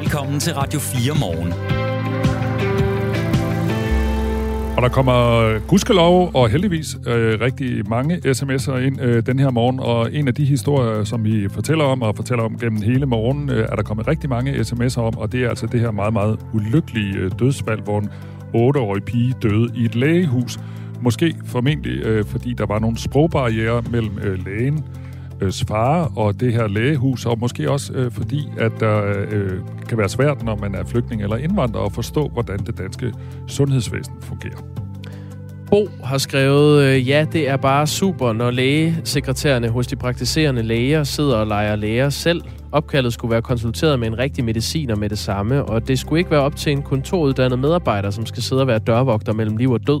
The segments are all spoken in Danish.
Velkommen til Radio 4 morgen. Og der kommer gudskelov og heldigvis øh, rigtig mange sms'er ind øh, den her morgen, og en af de historier, som vi fortæller om og fortæller om gennem hele morgenen, øh, er der kommet rigtig mange sms'er om, og det er altså det her meget, meget ulykkelige øh, dødsfald, hvor en 8-årig pige døde i et lægehus. Måske formentlig, øh, fordi der var nogle sprogbarriere mellem øh, lægen, far og det her lægehus, og måske også øh, fordi, at der øh, kan være svært, når man er flygtning eller indvandrer, at forstå, hvordan det danske sundhedsvæsen fungerer. Bo har skrevet, øh, ja, det er bare super, når lægesekretærerne hos de praktiserende læger sidder og leger læger selv. Opkaldet skulle være konsulteret med en rigtig mediciner med det samme, og det skulle ikke være op til en kontoruddannet medarbejder, som skal sidde og være dørvogter mellem liv og død.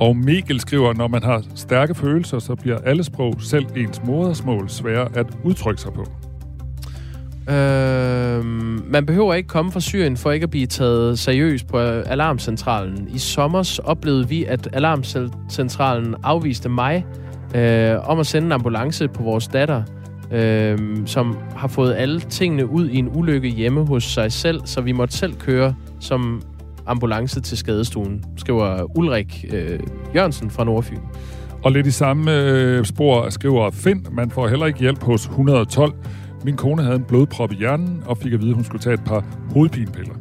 Og Mikkel skriver, når man har stærke følelser, så bliver alle sprog, selv ens modersmål, svære at udtrykke sig på. Øh, man behøver ikke komme fra Syrien for ikke at blive taget seriøst på alarmcentralen. I sommer oplevede vi, at alarmcentralen afviste mig øh, om at sende en ambulance på vores datter, øh, som har fået alle tingene ud i en ulykke hjemme hos sig selv, så vi måtte selv køre som ambulance til skadestuen, skriver Ulrik øh, Jørgensen fra Nordfyn. Og lidt i samme øh, spor skriver Finn, man får heller ikke hjælp hos 112. Min kone havde en blodprop i hjernen og fik at vide, at hun skulle tage et par hovedpinepiller.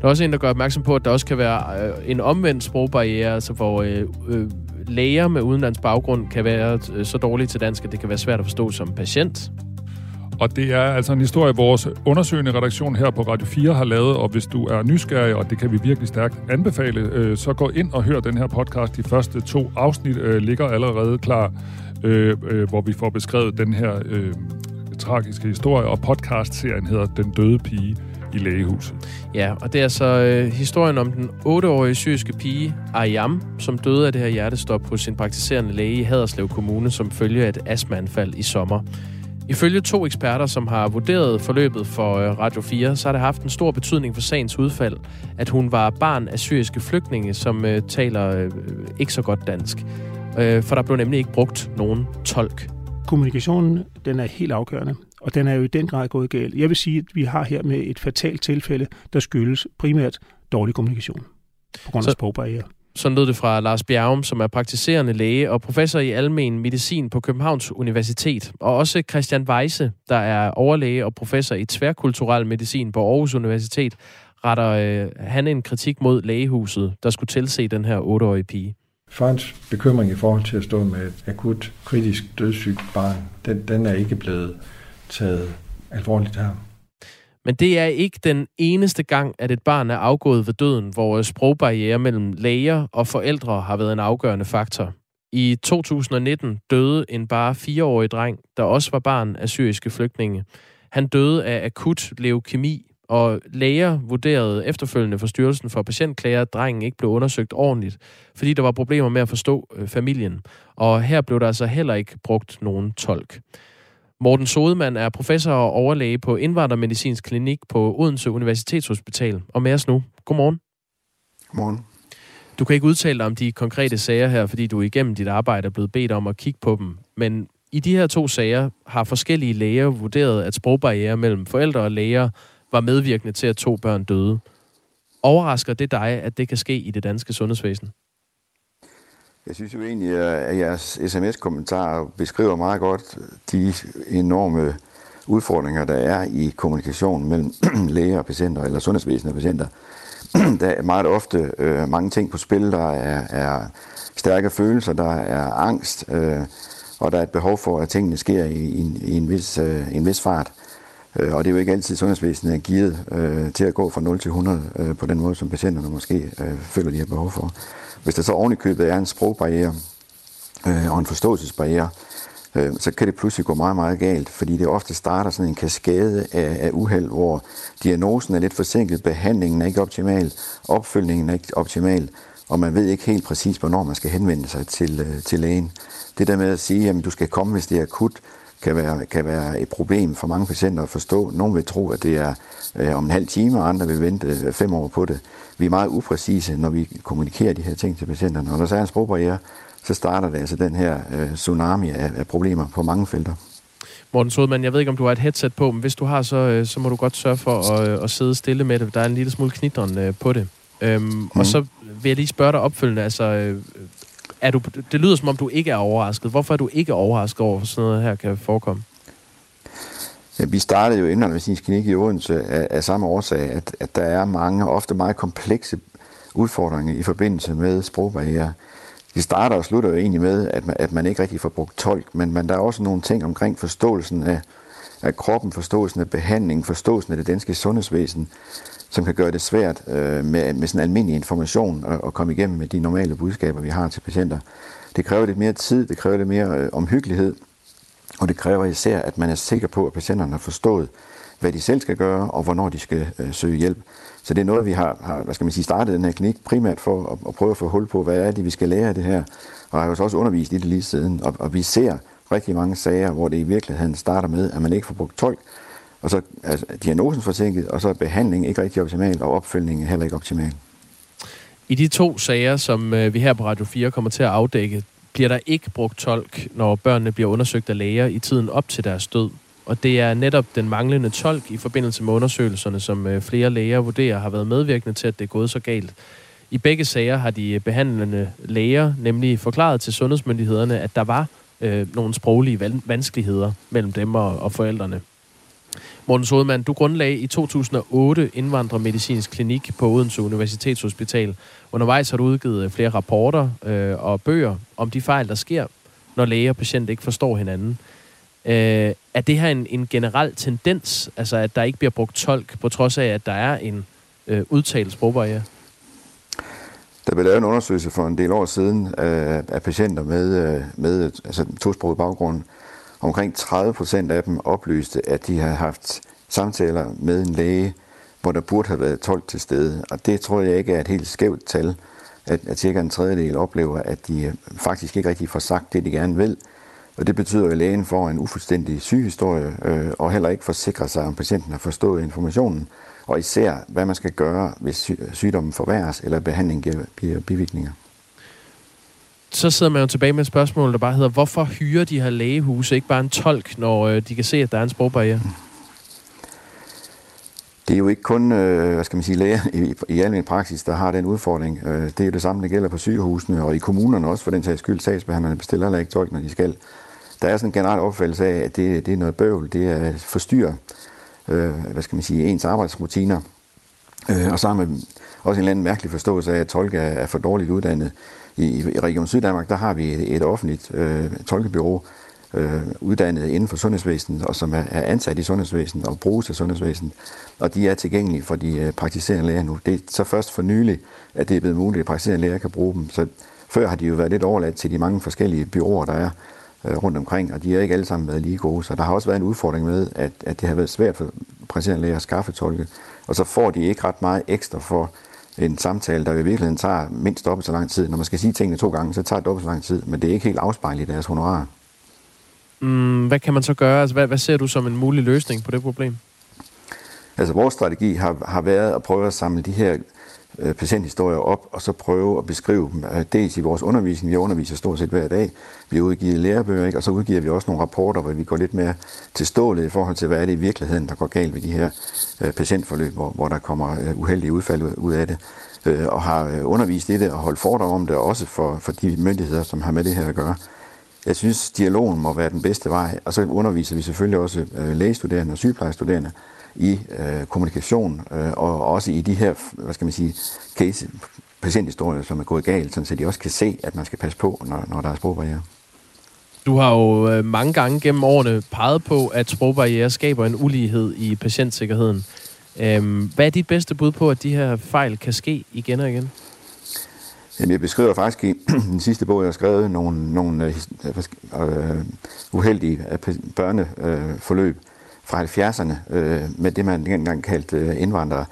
Der er også en, der gør opmærksom på, at der også kan være øh, en omvendt sprogbarriere, altså hvor øh, øh, læger med udenlands baggrund kan være øh, så dårlige til dansk, at det kan være svært at forstå som patient. Og det er altså en historie, vores undersøgende redaktion her på Radio 4 har lavet, og hvis du er nysgerrig, og det kan vi virkelig stærkt anbefale, øh, så gå ind og hør den her podcast. De første to afsnit øh, ligger allerede klar, øh, øh, hvor vi får beskrevet den her øh, tragiske historie, og podcastserien hedder Den døde pige i lægehuset. Ja, og det er så øh, historien om den 8-årige syriske pige, Ayam, som døde af det her hjertestop hos sin praktiserende læge i Haderslev Kommune, som følge af et astmaanfald i sommer. Ifølge to eksperter, som har vurderet forløbet for øh, Radio 4, så har det haft en stor betydning for sagens udfald, at hun var barn af syriske flygtninge, som øh, taler øh, ikke så godt dansk. Øh, for der blev nemlig ikke brugt nogen tolk. Kommunikationen, den er helt afgørende, og den er jo i den grad gået galt. Jeg vil sige, at vi har her med et fatalt tilfælde, der skyldes primært dårlig kommunikation på grund af sprogbarriere. Sådan lød det fra Lars Bjergum, som er praktiserende læge og professor i almen medicin på Københavns Universitet. Og også Christian Weise, der er overlæge og professor i tværkulturel medicin på Aarhus Universitet, retter øh, han en kritik mod lægehuset, der skulle tilse den her 8-årige pige. Farens bekymring i forhold til at stå med et akut kritisk dødssygt barn, den, den er ikke blevet taget alvorligt her. Men det er ikke den eneste gang, at et barn er afgået ved døden, hvor sprogbarriere mellem læger og forældre har været en afgørende faktor. I 2019 døde en bare fireårig dreng, der også var barn af syriske flygtninge. Han døde af akut leukemi, og læger vurderede efterfølgende for Styrelsen for Patientklager, at drengen ikke blev undersøgt ordentligt, fordi der var problemer med at forstå øh, familien. Og her blev der altså heller ikke brugt nogen tolk. Morten Sodemann er professor og overlæge på Indvandrermedicinsk Klinik på Odense Universitetshospital. Og med os nu. Godmorgen. Godmorgen. Du kan ikke udtale dig om de konkrete sager her, fordi du igennem dit arbejde er blevet bedt om at kigge på dem. Men i de her to sager har forskellige læger vurderet, at sprogbarriere mellem forældre og læger var medvirkende til, at to børn døde. Overrasker det dig, at det kan ske i det danske sundhedsvæsen? Jeg synes jo egentlig, at jeres sms-kommentarer beskriver meget godt de enorme udfordringer, der er i kommunikationen mellem læger og patienter, eller sundhedsvæsen og patienter. Der er meget ofte øh, mange ting på spil. Der er, er stærke følelser, der er angst, øh, og der er et behov for, at tingene sker i, i, i en, vis, øh, en vis fart. Øh, og det er jo ikke altid, sundhedsvæsenet er givet øh, til at gå fra 0 til 100 øh, på den måde, som patienterne måske øh, føler, de har behov for. Hvis der så ovenikøbet er en sprogbarriere øh, og en forståelsesbarriere, øh, så kan det pludselig gå meget, meget galt, fordi det ofte starter sådan en kaskade af, af uheld, hvor diagnosen er lidt forsinket, behandlingen er ikke optimal, opfølgningen er ikke optimal, og man ved ikke helt præcis, hvornår man skal henvende sig til, øh, til lægen. Det der med at sige, at du skal komme, hvis det er akut, kan være, kan være et problem for mange patienter at forstå. Nogle vil tro, at det er øh, om en halv time, og andre vil vente øh, fem år på det. Vi er meget upræcise, når vi kommunikerer de her ting til patienterne. Når der er en sprogbarriere, så starter det altså den her øh, tsunami af, af problemer på mange felter. Morten Sodemann, jeg ved ikke, om du har et headset på, men hvis du har, så, øh, så må du godt sørge for at, øh, at sidde stille med det. Der er en lille smule knitren øh, på det. Øhm, mm. Og så vil jeg lige spørge dig opfølgende, altså, øh, er du, det lyder som om, du ikke er overrasket. Hvorfor er du ikke overrasket over, at sådan noget her kan forekomme? Ja, vi startede jo indholdsmedicinsk klinik i Odense af, af samme årsag, at, at der er mange, ofte meget komplekse udfordringer i forbindelse med sprogbarriere. Det starter og slutter jo egentlig med, at man, at man ikke rigtig får brugt tolk, men, men der er også nogle ting omkring forståelsen af, af kroppen, forståelsen af behandling, forståelsen af det danske sundhedsvæsen, som kan gøre det svært øh, med, med sådan almindelig information at, at komme igennem med de normale budskaber, vi har til patienter. Det kræver lidt mere tid, det kræver lidt mere øh, omhyggelighed, og det kræver især, at man er sikker på, at patienterne har forstået, hvad de selv skal gøre, og hvornår de skal øh, søge hjælp. Så det er noget, vi har, har hvad skal man sige, startet den her klinik primært for at, at prøve at få hul på, hvad er det, vi skal lære af det her. Og har jo også undervist i det lige siden. Og, og vi ser rigtig mange sager, hvor det i virkeligheden starter med, at man ikke får brugt tolk, og så altså, diagnosen forsinket, og så er behandlingen ikke rigtig optimal, og opfølgningen heller ikke optimal. I de to sager, som øh, vi her på Radio 4 kommer til at afdække, bliver der ikke brugt tolk, når børnene bliver undersøgt af læger i tiden op til deres død. Og det er netop den manglende tolk i forbindelse med undersøgelserne, som øh, flere læger vurderer har været medvirkende til, at det er gået så galt. I begge sager har de øh, behandlende læger nemlig forklaret til sundhedsmyndighederne, at der var øh, nogle sproglige vanskeligheder mellem dem og, og forældrene. Morten Sodemann, du grundlagde i 2008 Indvandrermedicinsk Klinik på Odense Universitetshospital. Undervejs har du udgivet øh, flere rapporter øh, og bøger om de fejl, der sker, når læge og patient ikke forstår hinanden. Øh, er det her en, en generel tendens, altså at der ikke bliver brugt tolk, på trods af, at der er en øh, udtalt sprogbarriere? Der blev lavet en undersøgelse for en del år siden øh, af patienter med, øh, med altså, tosproget baggrund. Omkring 30 procent af dem oplyste, at de havde haft samtaler med en læge, hvor der burde have været tolk til stede. Og det tror jeg ikke er et helt skævt tal, at, at cirka en tredjedel oplever, at de øh, faktisk ikke rigtig får sagt det, de gerne vil, og det betyder, at lægen får en ufuldstændig sygehistorie, øh, og heller ikke forsikrer sig, om patienten har forstået informationen, og især, hvad man skal gøre, hvis sygdommen forværres, eller behandlingen giver, bivirkninger. Så sidder man jo tilbage med et spørgsmål, der bare hedder, hvorfor hyrer de her lægehuse ikke bare en tolk, når øh, de kan se, at der er en sprogbarriere? Det er jo ikke kun, øh, hvad skal man sige, læger i, i almindelig praksis, der har den udfordring. Øh, det er jo det samme, der gælder på sygehusene og i kommunerne også, for den sags skyld. Sagsbehandlerne bestiller heller ikke tolk, når de skal der er sådan en generel opfattelse af, at det, det er noget bøvl, det er forstyr, øh, hvad skal man sige, ens arbejdsrutiner. Øh, og så har man også en eller anden mærkelig forståelse af, at tolke er, er for dårligt uddannet. I, I Region Syddanmark, der har vi et, et offentligt øh, tolkebyrå, øh, uddannet inden for sundhedsvæsenet, og som er, er ansat i sundhedsvæsenet og bruges af sundhedsvæsenet. Og de er tilgængelige for de øh, praktiserende læger nu. Det er så først for nylig, at det er blevet muligt, at praktiserende læger kan bruge dem. Så før har de jo været lidt overladt til de mange forskellige byråer, der er øh, rundt omkring, og de har ikke alle sammen været lige gode. Så der har også været en udfordring med, at, at det har været svært for praktiserende læger at skaffe tolke, og så får de ikke ret meget ekstra for en samtale, der i virkeligheden tager mindst dobbelt så lang tid. Når man skal sige tingene to gange, så tager det dobbelt så lang tid, men det er ikke helt afspejlet i deres honorar. Mm, hvad kan man så gøre? Altså, hvad, hvad ser du som en mulig løsning på det problem? Altså vores strategi har, har været at prøve at samle de her Øh, patienthistorier op, og så prøve at beskrive dem. Øh, dels i vores undervisning, vi underviser stort set hver dag, vi udgiver lærebøger, ikke? og så udgiver vi også nogle rapporter, hvor vi går lidt mere til stålet i forhold til, hvad er det i virkeligheden, der går galt ved de her øh, patientforløb, hvor, hvor der kommer øh, uheldige udfald ud af det, øh, og har øh, undervist i det og holdt foredrag om det, også for, for de myndigheder, som har med det her at gøre. Jeg synes, dialogen må være den bedste vej, og så underviser vi selvfølgelig også øh, lægestuderende og sygeplejestuderende, i øh, kommunikation, øh, og også i de her, hvad skal man sige, case, patienthistorier, som er gået galt, så de også kan se, at man skal passe på, når, når der er sprogbarriere. Du har jo øh, mange gange gennem årene peget på, at sprogbarriere skaber en ulighed i patientsikkerheden. Øhm, hvad er dit bedste bud på, at de her fejl kan ske igen og igen? Jamen, jeg beskriver faktisk i den sidste bog, jeg har skrevet, nogle, nogle øh, øh, øh uheldige øh, børneforløb, øh, fra 70'erne øh, med det, man dengang kaldte øh, indvandrere,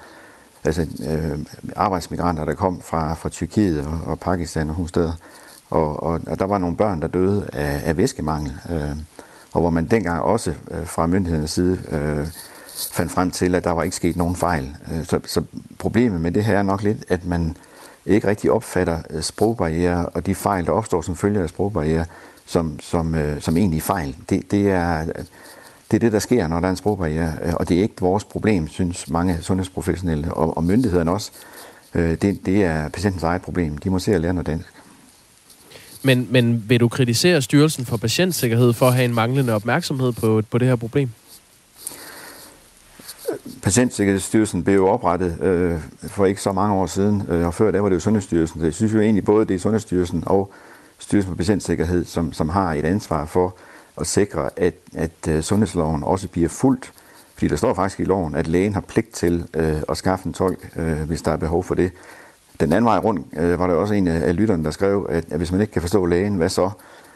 altså øh, arbejdsmigranter, der kom fra, fra Tyrkiet og, og Pakistan og steder. Og, og, og der var nogle børn, der døde af, af væskemangel, øh, og hvor man dengang også øh, fra myndighedernes side øh, fandt frem til, at der var ikke sket nogen fejl. Øh, så, så problemet med det her er nok lidt, at man ikke rigtig opfatter øh, sprogbarriere og de fejl, der opstår som følge af sprogbarriere, som, som, øh, som egentlig fejl. Det, det er Det er det, der sker, når der er en sprogbarriere, øh, og det er ikke vores problem, synes mange sundhedsprofessionelle og, og myndighederne også. Det, det er patientens eget problem. De må se at lære noget dansk. Men, men vil du kritisere Styrelsen for Patientsikkerhed for at have en manglende opmærksomhed på, på det her problem? Patientsikkerhedsstyrelsen blev jo oprettet øh, for ikke så mange år siden, øh, og før da var det jo Sundhedsstyrelsen. Så jeg synes jo egentlig både, det er Sundhedsstyrelsen og Styrelsen for Patientsikkerhed, som, som har et ansvar for at sikre, at, at øh, sundhedsloven også bliver fuldt. Fordi der står faktisk i loven, at lægen har pligt til øh, at skaffe en tolk, øh, hvis der er behov for det. Den anden vej rundt øh, var der også en af lytterne, der skrev, at, at hvis man ikke kan forstå lægen, hvad så?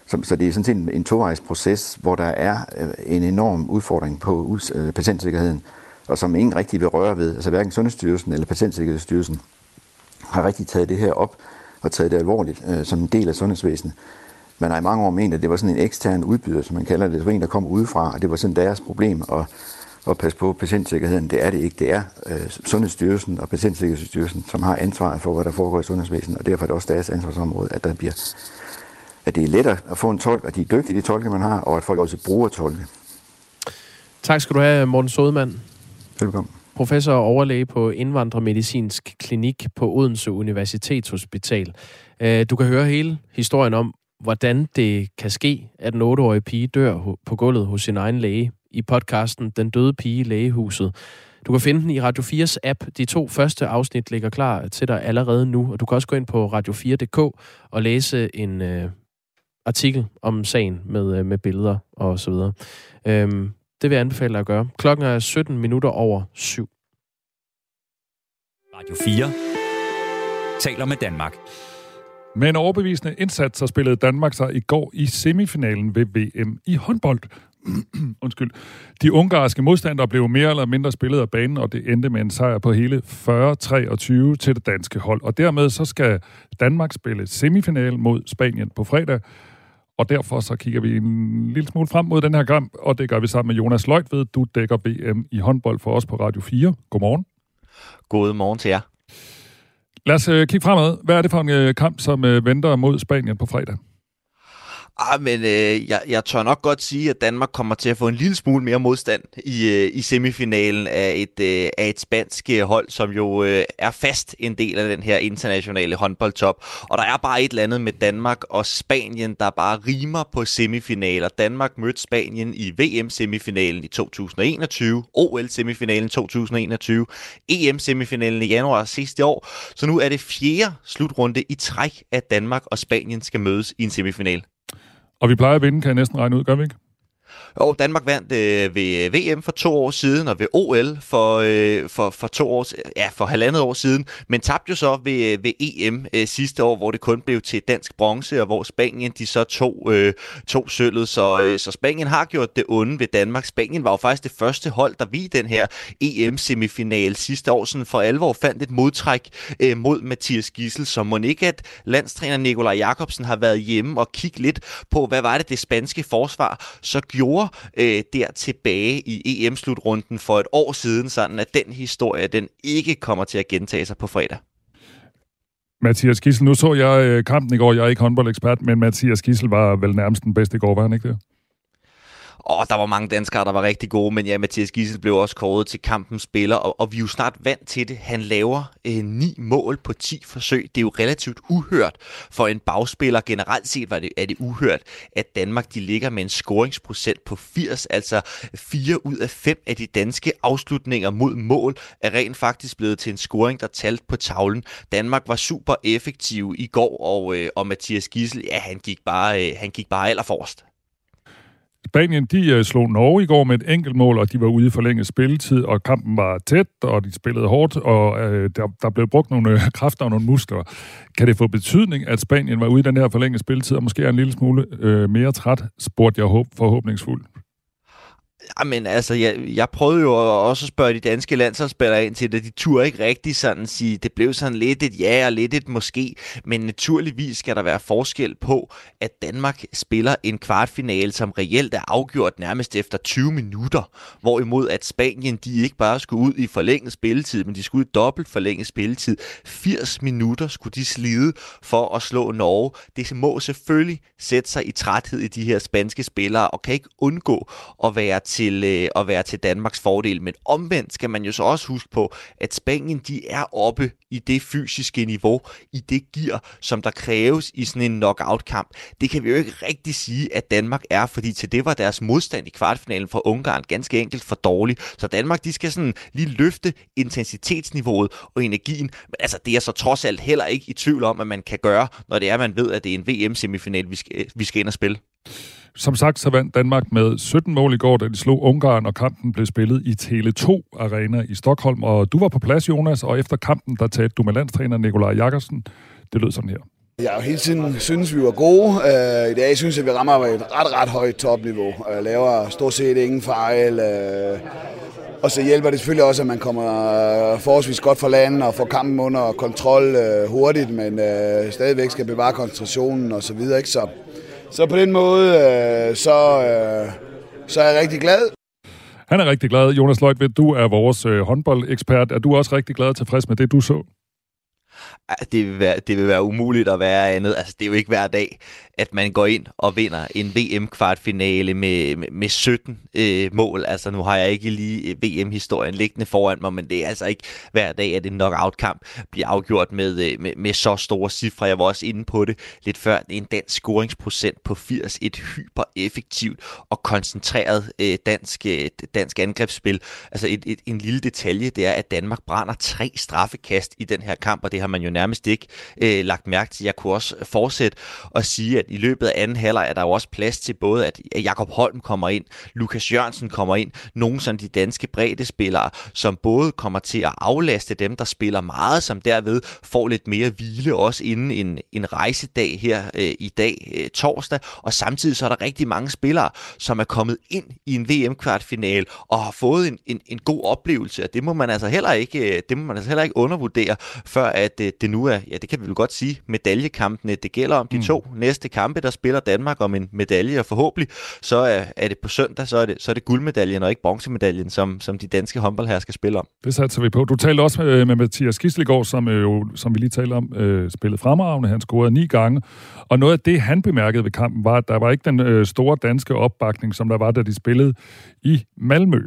Så, så det er sådan set en, en tovejs proces, hvor der er øh, en enorm udfordring på øh, patientsikkerheden, og som ingen rigtig vil røre ved. Altså hverken Sundhedsstyrelsen eller Patientsikkerhedsstyrelsen har rigtig taget det her op og taget det alvorligt øh, som en del af sundhedsvæsenet. Man har i mange år ment, at det var sådan en ekstern udbyder, som man kalder det. Det var en, der kom udefra, og det var sådan deres problem at, at passe på patientsikkerheden. Det er det ikke. Det er øh, Sundhedsstyrelsen og Patientsikkerhedsstyrelsen, som har ansvaret for, hvad der foregår i sundhedsvæsenet, og derfor er det også deres ansvarsområde, at der bliver at det er lettere at få en tolk, og de er dygtige, de tolke, man har, og at folk også bruger tolke. Tak skal du have, Morten Sodemann. Velkommen. Professor og overlæge på Indvandrermedicinsk Klinik på Odense Universitetshospital. Øh, du kan høre hele historien om, hvordan det kan ske, at en 8-årig pige dør på gulvet hos sin egen læge i podcasten Den døde pige i lægehuset. Du kan finde den i Radio 4's app. De to første afsnit ligger klar til dig allerede nu, og du kan også gå ind på radio4.dk og læse en øh, artikel om sagen med, øh, med billeder og så videre. Øhm, det vil jeg anbefale dig at gøre. Klokken er 17 minutter over syv. Radio 4 taler med Danmark. Med en overbevisende indsats så spillede Danmark sig i går i semifinalen ved VM i håndbold. Undskyld. De ungarske modstandere blev mere eller mindre spillet af banen, og det endte med en sejr på hele 40-23 til det danske hold. Og dermed så skal Danmark spille semifinal mod Spanien på fredag. Og derfor så kigger vi en lille smule frem mod den her kamp, og det gør vi sammen med Jonas Løjtved. Du dækker VM i håndbold for os på Radio 4. Godmorgen. God morgen til jer. Lad os øh, kigge fremad. Hvad er det for en øh, kamp, som øh, venter mod Spanien på fredag? Ah, men øh, jeg, jeg tør nok godt sige, at Danmark kommer til at få en lille smule mere modstand i, øh, i semifinalen af et, øh, af et spansk øh, hold, som jo øh, er fast en del af den her internationale håndboldtop. Og der er bare et eller andet med Danmark og Spanien, der bare rimer på semifinaler. Danmark mødte Spanien i VM-semifinalen i 2021, OL-semifinalen 2021, EM-semifinalen e i januar sidste år. Så nu er det fjerde slutrunde i træk, at Danmark og Spanien skal mødes i en semifinal. Og vi plejer at vinde, kan jeg næsten regne ud, gør vi ikke? Og Danmark vandt øh, ved øh, VM for to år siden, og ved OL for, øh, for, for to år, ja, for halvandet år siden, men tabte jo så ved, øh, ved EM øh, sidste år, hvor det kun blev til dansk bronze, og hvor Spanien de så tog, øh, tog sølvet. Så, øh, så Spanien har gjort det onde ved Danmark. Spanien var jo faktisk det første hold, der vi den her EM-semifinal sidste år, sådan for alvor fandt et modtræk øh, mod Mathias Gissel, som må ikke, at landstræner Nikolaj Jakobsen har været hjemme og kigge lidt på, hvad var det det spanske forsvar, så gjorde øh, der tilbage i EM-slutrunden for et år siden, sådan at den historie, den ikke kommer til at gentage sig på fredag. Mathias Kissel, nu så jeg øh, kampen i går. Jeg er ikke håndboldekspert, men Mathias Kissel var vel nærmest den bedste i går, var han ikke det? Og der var mange danskere, der var rigtig gode, men ja, Mathias Gissel blev også kåret til kampens spiller, og, og vi er jo snart vant til det. Han laver øh, ni mål på 10 forsøg. Det er jo relativt uhørt for en bagspiller. Generelt set var det, er det uhørt, at Danmark de ligger med en scoringsprocent på 80, altså 4 ud af 5 af de danske afslutninger mod mål er rent faktisk blevet til en scoring, der talt på tavlen. Danmark var super effektiv i går, og, øh, og Mathias Gissel, ja, han gik bare, øh, han gik bare allerforrest. Spanien, de uh, slog Norge i går med et enkelt mål, og de var ude i forlænget spilletid, og kampen var tæt, og de spillede hårdt, og øh, der, der blev brugt nogle øh, kræfter og nogle muskler. Kan det få betydning, at Spanien var ude i den her forlængede spilletid, og måske er en lille smule øh, mere træt, spurgte jeg håb, forhåbningsfuldt. Ah, Jamen, altså, jeg, jeg prøvede jo også at spørge de danske landsholdsspillere ind til det. De turde ikke rigtig sådan sige, det blev sådan lidt et ja og lidt et måske. Men naturligvis skal der være forskel på, at Danmark spiller en kvartfinale, som reelt er afgjort nærmest efter 20 minutter. Hvorimod at Spanien, de ikke bare skulle ud i forlænget spilletid, men de skulle ud i dobbelt forlænget spilletid. 80 minutter skulle de slide for at slå Norge. Det må selvfølgelig sætte sig i træthed i de her spanske spillere, og kan ikke undgå at være til øh, at være til Danmarks fordel. Men omvendt skal man jo så også huske på, at Spanien de er oppe i det fysiske niveau, i det gear, som der kræves i sådan en knockout-kamp. Det kan vi jo ikke rigtig sige, at Danmark er, fordi til det var deres modstand i kvartfinalen fra Ungarn ganske enkelt for dårlig. Så Danmark, de skal sådan lige løfte intensitetsniveauet og energien. Men altså, det er så trods alt heller ikke i tvivl om, at man kan gøre, når det er, at man ved, at det er en VM-semifinal, vi skal, øh, vi skal ind og spille. Som sagt, så vandt Danmark med 17 mål i går, da de slog Ungarn, og kampen blev spillet i Tele2 Arena i Stockholm. Og du var på plads, Jonas, og efter kampen, der talte du med landstræner Nikolaj Jakobsen. Det lød sådan her. Jeg har hele tiden synes, vi var gode. Øh, I dag synes jeg, vi rammer et ret, ret højt topniveau. Jeg laver stort set ingen fejl. Øh. Og så hjælper det selvfølgelig også, at man kommer forholdsvis godt fra landet og får kampen under kontrol hurtigt, men stadigvæk skal bevare koncentrationen og så videre. Ikke? Så, så på den måde, uh, så, uh, så er jeg rigtig glad. Han er rigtig glad. Jonas Løjtvedt, du er vores øh, håndboldekspert. Er du også rigtig glad og tilfreds med det, du så? Det vil, være, det vil være umuligt at være andet. Altså, det er jo ikke hver dag, at man går ind og vinder en VM-kvartfinale med, med, med 17 øh, mål. Altså, nu har jeg ikke lige øh, VM-historien liggende foran mig, men det er altså ikke hver dag, at en knockout-kamp bliver afgjort med, øh, med, med så store cifre. Jeg var også inde på det lidt før. En dansk scoringsprocent på 80. Et hyper-effektivt og koncentreret øh, dansk, øh, dansk angrebsspil. Altså, et, et, en lille detalje, det er, at Danmark brænder tre straffekast i den her kamp, og det har man jo nærmest ikke øh, lagt mærke til. Jeg kunne også fortsætte og sige, at i løbet af anden halvleg er der jo også plads til både, at Jakob Holm kommer ind, Lukas Jørgensen kommer ind, nogle sådan de danske bredde spillere, som både kommer til at aflaste dem, der spiller meget, som derved får lidt mere hvile også inden en, en rejsedag her øh, i dag øh, torsdag, og samtidig så er der rigtig mange spillere, som er kommet ind i en VM-kvartfinal og har fået en, en, en god oplevelse, og det må man altså heller ikke, øh, det må man altså heller ikke undervurdere, før at øh, det nu er, ja det kan vi vel godt sige, medaljekampene, det gælder om de mm. to næste kampe, der spiller Danmark om en medalje, og forhåbentlig så er, er det på søndag, så er det, så er det guldmedaljen og ikke bronzemedaljen, som, som de danske håndboldherrer skal spille om. Det satser vi på. Du talte også med, med Mathias Gislegaard, som, øh, jo, som vi lige talte om, øh, spillede fremragende. Han scorede ni gange. Og noget af det, han bemærkede ved kampen, var, at der var ikke den øh, store danske opbakning, som der var, da de spillede i Malmø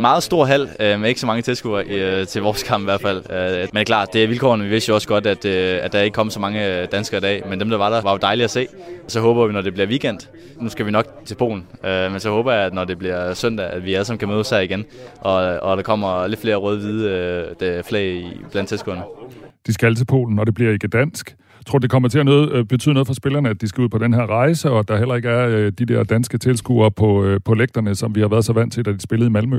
meget stor hal øh, med ikke så mange tilskuere øh, til vores kamp i hvert fald. Øh, men klart, det er vilkårene. Vi vidste jo også godt, at, øh, at der ikke kom så mange øh, danskere i dag, men dem, der var der, var jo dejlige at se. Så håber vi, når det bliver weekend, nu skal vi nok til Polen, øh, men så håber jeg, at når det bliver søndag, at vi alle sammen kan mødes her igen, og, og der kommer lidt flere røde-hvide øh, flag blandt tilskuerne. De skal til Polen, når det bliver ikke dansk. Jeg tror, det kommer til at noget, øh, betyde noget for spillerne, at de skal ud på den her rejse, og der heller ikke er øh, de der danske tilskuere på, på lægterne, som vi har været så vant til, da de spillede i Malmø.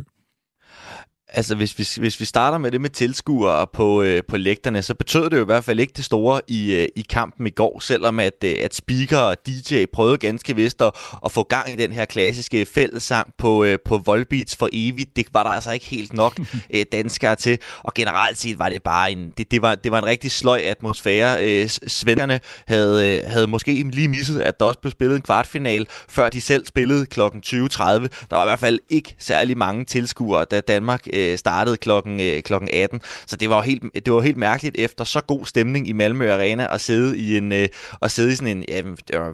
Altså, hvis vi, hvis vi starter med det med tilskuere på, øh, på lægterne, så betød det jo i hvert fald ikke det store i, øh, i kampen i går, selvom at, øh, at speaker og DJ prøvede ganske vist at, at få gang i den her klassiske fællesang på, øh, på Volbeats for evigt. Det var der altså ikke helt nok øh, danskere til, og generelt set var det bare en, det, det, var, det var en rigtig sløj atmosfære. Øh, svenskerne havde, øh, havde måske lige misset, at der også blev spillet en kvartfinal, før de selv spillede kl. 20.30. Der var i hvert fald ikke særlig mange tilskuere, da Danmark øh, øh, startede klokken, øh, klokken 18. Så det var jo helt, det var helt mærkeligt efter så god stemning i Malmø Arena at sidde i en øh, at sidde i sådan en ja,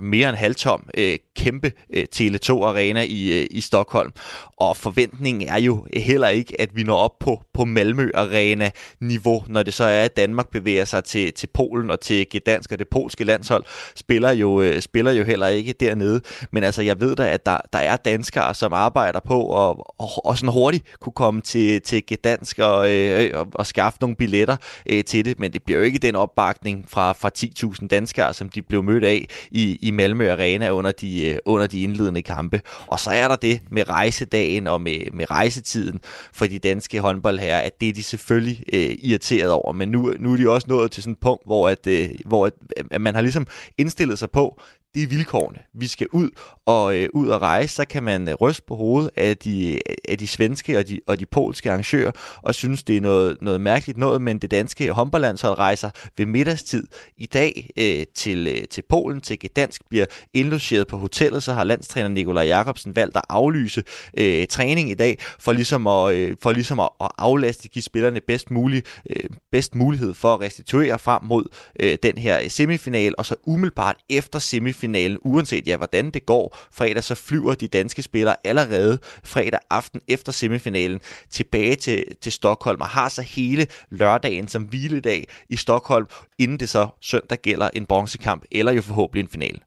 mere end halvtom øh, kæmpe øh, Tele2 Arena i, øh, i Stockholm. Og forventningen er jo heller ikke, at vi når op på, på Malmø Arena niveau, når det så er, at Danmark bevæger sig til, til Polen og til Gdansk og det polske landshold, spiller jo, øh, spiller jo heller ikke dernede. Men altså, jeg ved da, at der, der er danskere, som arbejder på at og, og sådan hurtigt kunne komme til, Øh, til Gdansk og, øh, øh, og, og skaffe nogle billetter øh, til det, men det bliver jo ikke den opbakning fra, fra 10.000 danskere, som de blev mødt af i, i Malmø Arena under de, øh, under de indledende kampe. Og så er der det med rejsedagen og med, med rejsetiden for de danske håndboldherrer, at det er de selvfølgelig øh, irriteret over, men nu, nu er de også nået til sådan et punkt, hvor, at, øh, hvor at, at man har ligesom indstillet sig på, det er vilkårene. Vi skal ud og øh, ud og rejse, så kan man øh, ryste på hovedet af de, øh, af de svenske og de, og de polske arrangører, og synes, det er noget, noget mærkeligt noget, men det danske håndboldlandshold rejser ved middagstid i dag øh, til, øh, til Polen, til Gdansk, bliver indlogeret på hotellet, så har landstræner Nikolaj Jakobsen valgt at aflyse øh, træning i dag, for ligesom at, øh, for ligesom at, at aflaste, give spillerne bedst, mulig, øh, bedst mulighed for at restituere frem mod øh, den her øh, semifinal, og så umiddelbart efter semifinalen semifinalen, uanset ja, hvordan det går. Fredag så flyver de danske spillere allerede fredag aften efter semifinalen tilbage til, til Stockholm og har så hele lørdagen som hviledag i Stockholm, inden det så søndag gælder en bronzekamp eller jo forhåbentlig en finale.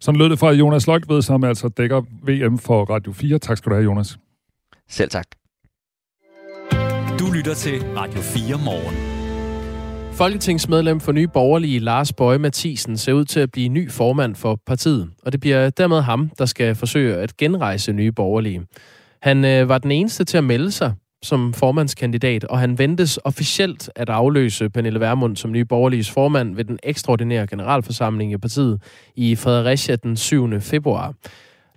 Sådan lød det fra Jonas Løgtved, som altså dækker VM for Radio 4. Tak skal du have, Jonas. Selv tak. Du lytter til Radio 4 morgen. Folketingsmedlem for Nye Borgerlige Lars Bøje Mathisen ser ud til at blive ny formand for partiet, og det bliver dermed ham, der skal forsøge at genrejse Nye Borgerlige. Han øh, var den eneste til at melde sig som formandskandidat, og han ventes officielt at afløse Pernille Vermund som Nye Borgerliges formand ved den ekstraordinære generalforsamling i partiet i Fredericia den 7. februar.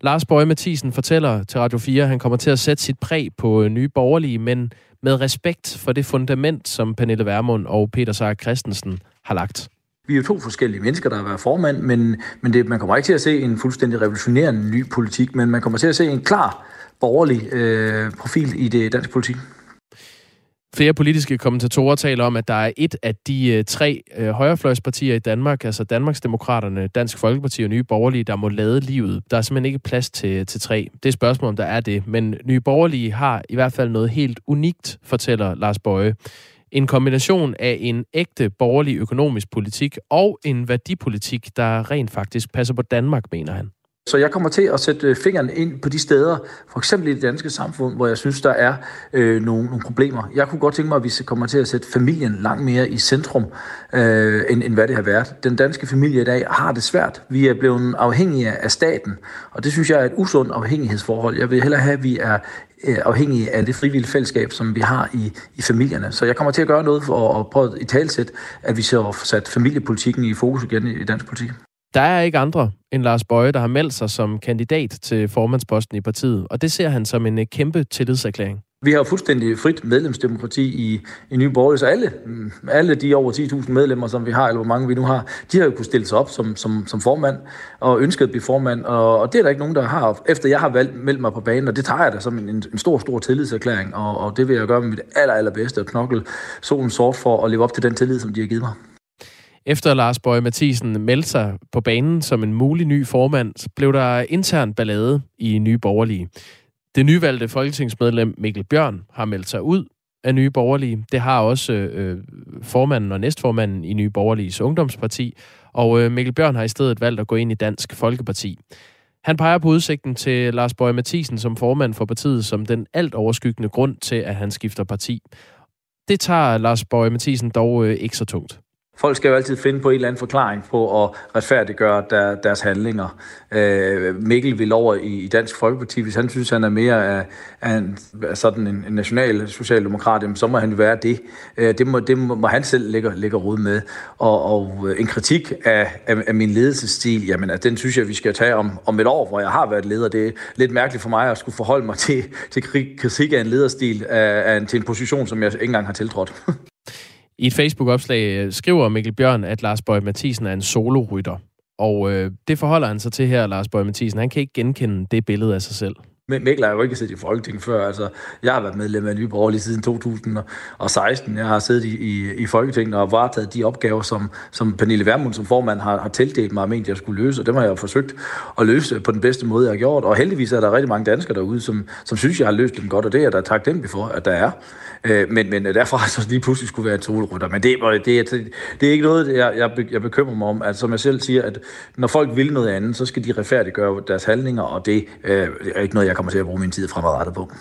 Lars Bøje Mathisen fortæller til Radio 4, at han kommer til at sætte sit præg på øh, Nye Borgerlige, men med respekt for det fundament, som Pernille Vermund og Peter Sager Christensen har lagt. Vi er jo to forskellige mennesker, der har været formand, men, men det, man kommer ikke til at se en fuldstændig revolutionerende ny politik, men man kommer til at se en klar borgerlig øh, profil i det danske politik. Flere politiske kommentatorer taler om, at der er et af de øh, tre øh, højrefløjspartier i Danmark, altså Danmarksdemokraterne, Dansk Folkeparti og Nye Borgerlige, der må lade livet. Der er simpelthen ikke plads til, til tre. Det er spørgsmålet, om der er det. Men Nye Borgerlige har i hvert fald noget helt unikt, fortæller Lars Bøje. En kombination af en ægte borgerlig økonomisk politik og en værdipolitik, der rent faktisk passer på Danmark, mener han. Så jeg kommer til at sætte øh, fingeren ind på de steder, for eksempel i det danske samfund, hvor jeg synes, der er øh, nogle, nogle problemer. Jeg kunne godt tænke mig, at vi kommer til at sætte familien langt mere i centrum, øh, end, end hvad det har været. Den danske familie i dag har det svært. Vi er blevet afhængige af staten, og det synes jeg er et usundt afhængighedsforhold. Jeg vil hellere have, at vi er øh, afhængige af det frivillige fællesskab, som vi har i, i familierne. Så jeg kommer til at gøre noget for at prøve i talsæt, at vi så får sat familiepolitikken i fokus igen i dansk politik. Der er ikke andre end Lars Bøje, der har meldt sig som kandidat til formandsposten i partiet, og det ser han som en øh, kæmpe tillidserklæring. Vi har fuldstændig frit medlemsdemokrati i, i Nye Borgerlige, så alle, mm, alle de over 10.000 medlemmer, som vi har, eller hvor mange vi nu har, de har jo kunnet stille sig op som, som, som formand og ønsket at blive formand, og, og det er der ikke nogen, der har, efter jeg har valgt meldt mig på banen, og det tager jeg da som en, en stor, stor tillidserklæring, og, og det vil jeg gøre med mit aller, allerbedste at knokle solen sort for at leve op til den tillid, som de har givet mig. Efter Lars Bøje Mathisen meldte sig på banen som en mulig ny formand, blev der intern ballade i Nye Borgerlige. Det nyvalgte folketingsmedlem Mikkel Bjørn har meldt sig ud af Nye Borgerlige. Det har også øh, formanden og næstformanden i Nye Borgerliges ungdomsparti, og øh, Mikkel Bjørn har i stedet valgt at gå ind i Dansk Folkeparti. Han peger på udsigten til Lars Bøje Mathisen som formand for partiet som den alt overskyggende grund til, at han skifter parti. Det tager Lars Bøje Mathisen dog øh, ikke så tungt. Folk skal jo altid finde på en eller anden forklaring på at retfærdiggøre der, deres handlinger. Øh, Mikkel vil over i, i Dansk Folkeparti, hvis han synes, han er mere af, af, en, af sådan en, en national socialdemokrat, så må han være det. Øh, det, må, det må, må han selv lægge, lægge råd med. Og, og øh, en kritik af, af, af min ledelsesstil, jamen, at den synes jeg, vi skal tage om, om et år, hvor jeg har været leder. Det er lidt mærkeligt for mig at skulle forholde mig til, til kritik af en lederstil af, af en, til en position, som jeg ikke engang har tiltrådt. I et Facebook-opslag øh, skriver Mikkel Bjørn, at Lars Bøge Mathisen er en solorytter. Og øh, det forholder han sig til her, Lars Bøge Mathisen. Han kan ikke genkende det billede af sig selv. Men Mikkel har jo ikke siddet i Folketinget før. Altså, jeg har været medlem af Nye Borgerlige siden 2016. Jeg har siddet i, i, i Folketinget og varetaget de opgaver, som, som Pernille Vermund som formand har, har tildelt mig, at jeg skulle løse. Og dem har jeg forsøgt at løse på den bedste måde, jeg har gjort. Og heldigvis er der rigtig mange danskere derude, som, som synes, jeg har løst dem godt, og det er jeg da taknemmelig for, at der er. Øh, men, men derfra så lige pludselig skulle være en solrytter. Men det, det, det, det er ikke noget, jeg, jeg, jeg bekymrer mig om. Altså, som jeg selv siger, at når folk vil noget andet, så skal de retfærdiggøre deres handlinger, og det øh, er ikke noget, jeg kommer til at bruge min tid fremadrettet på.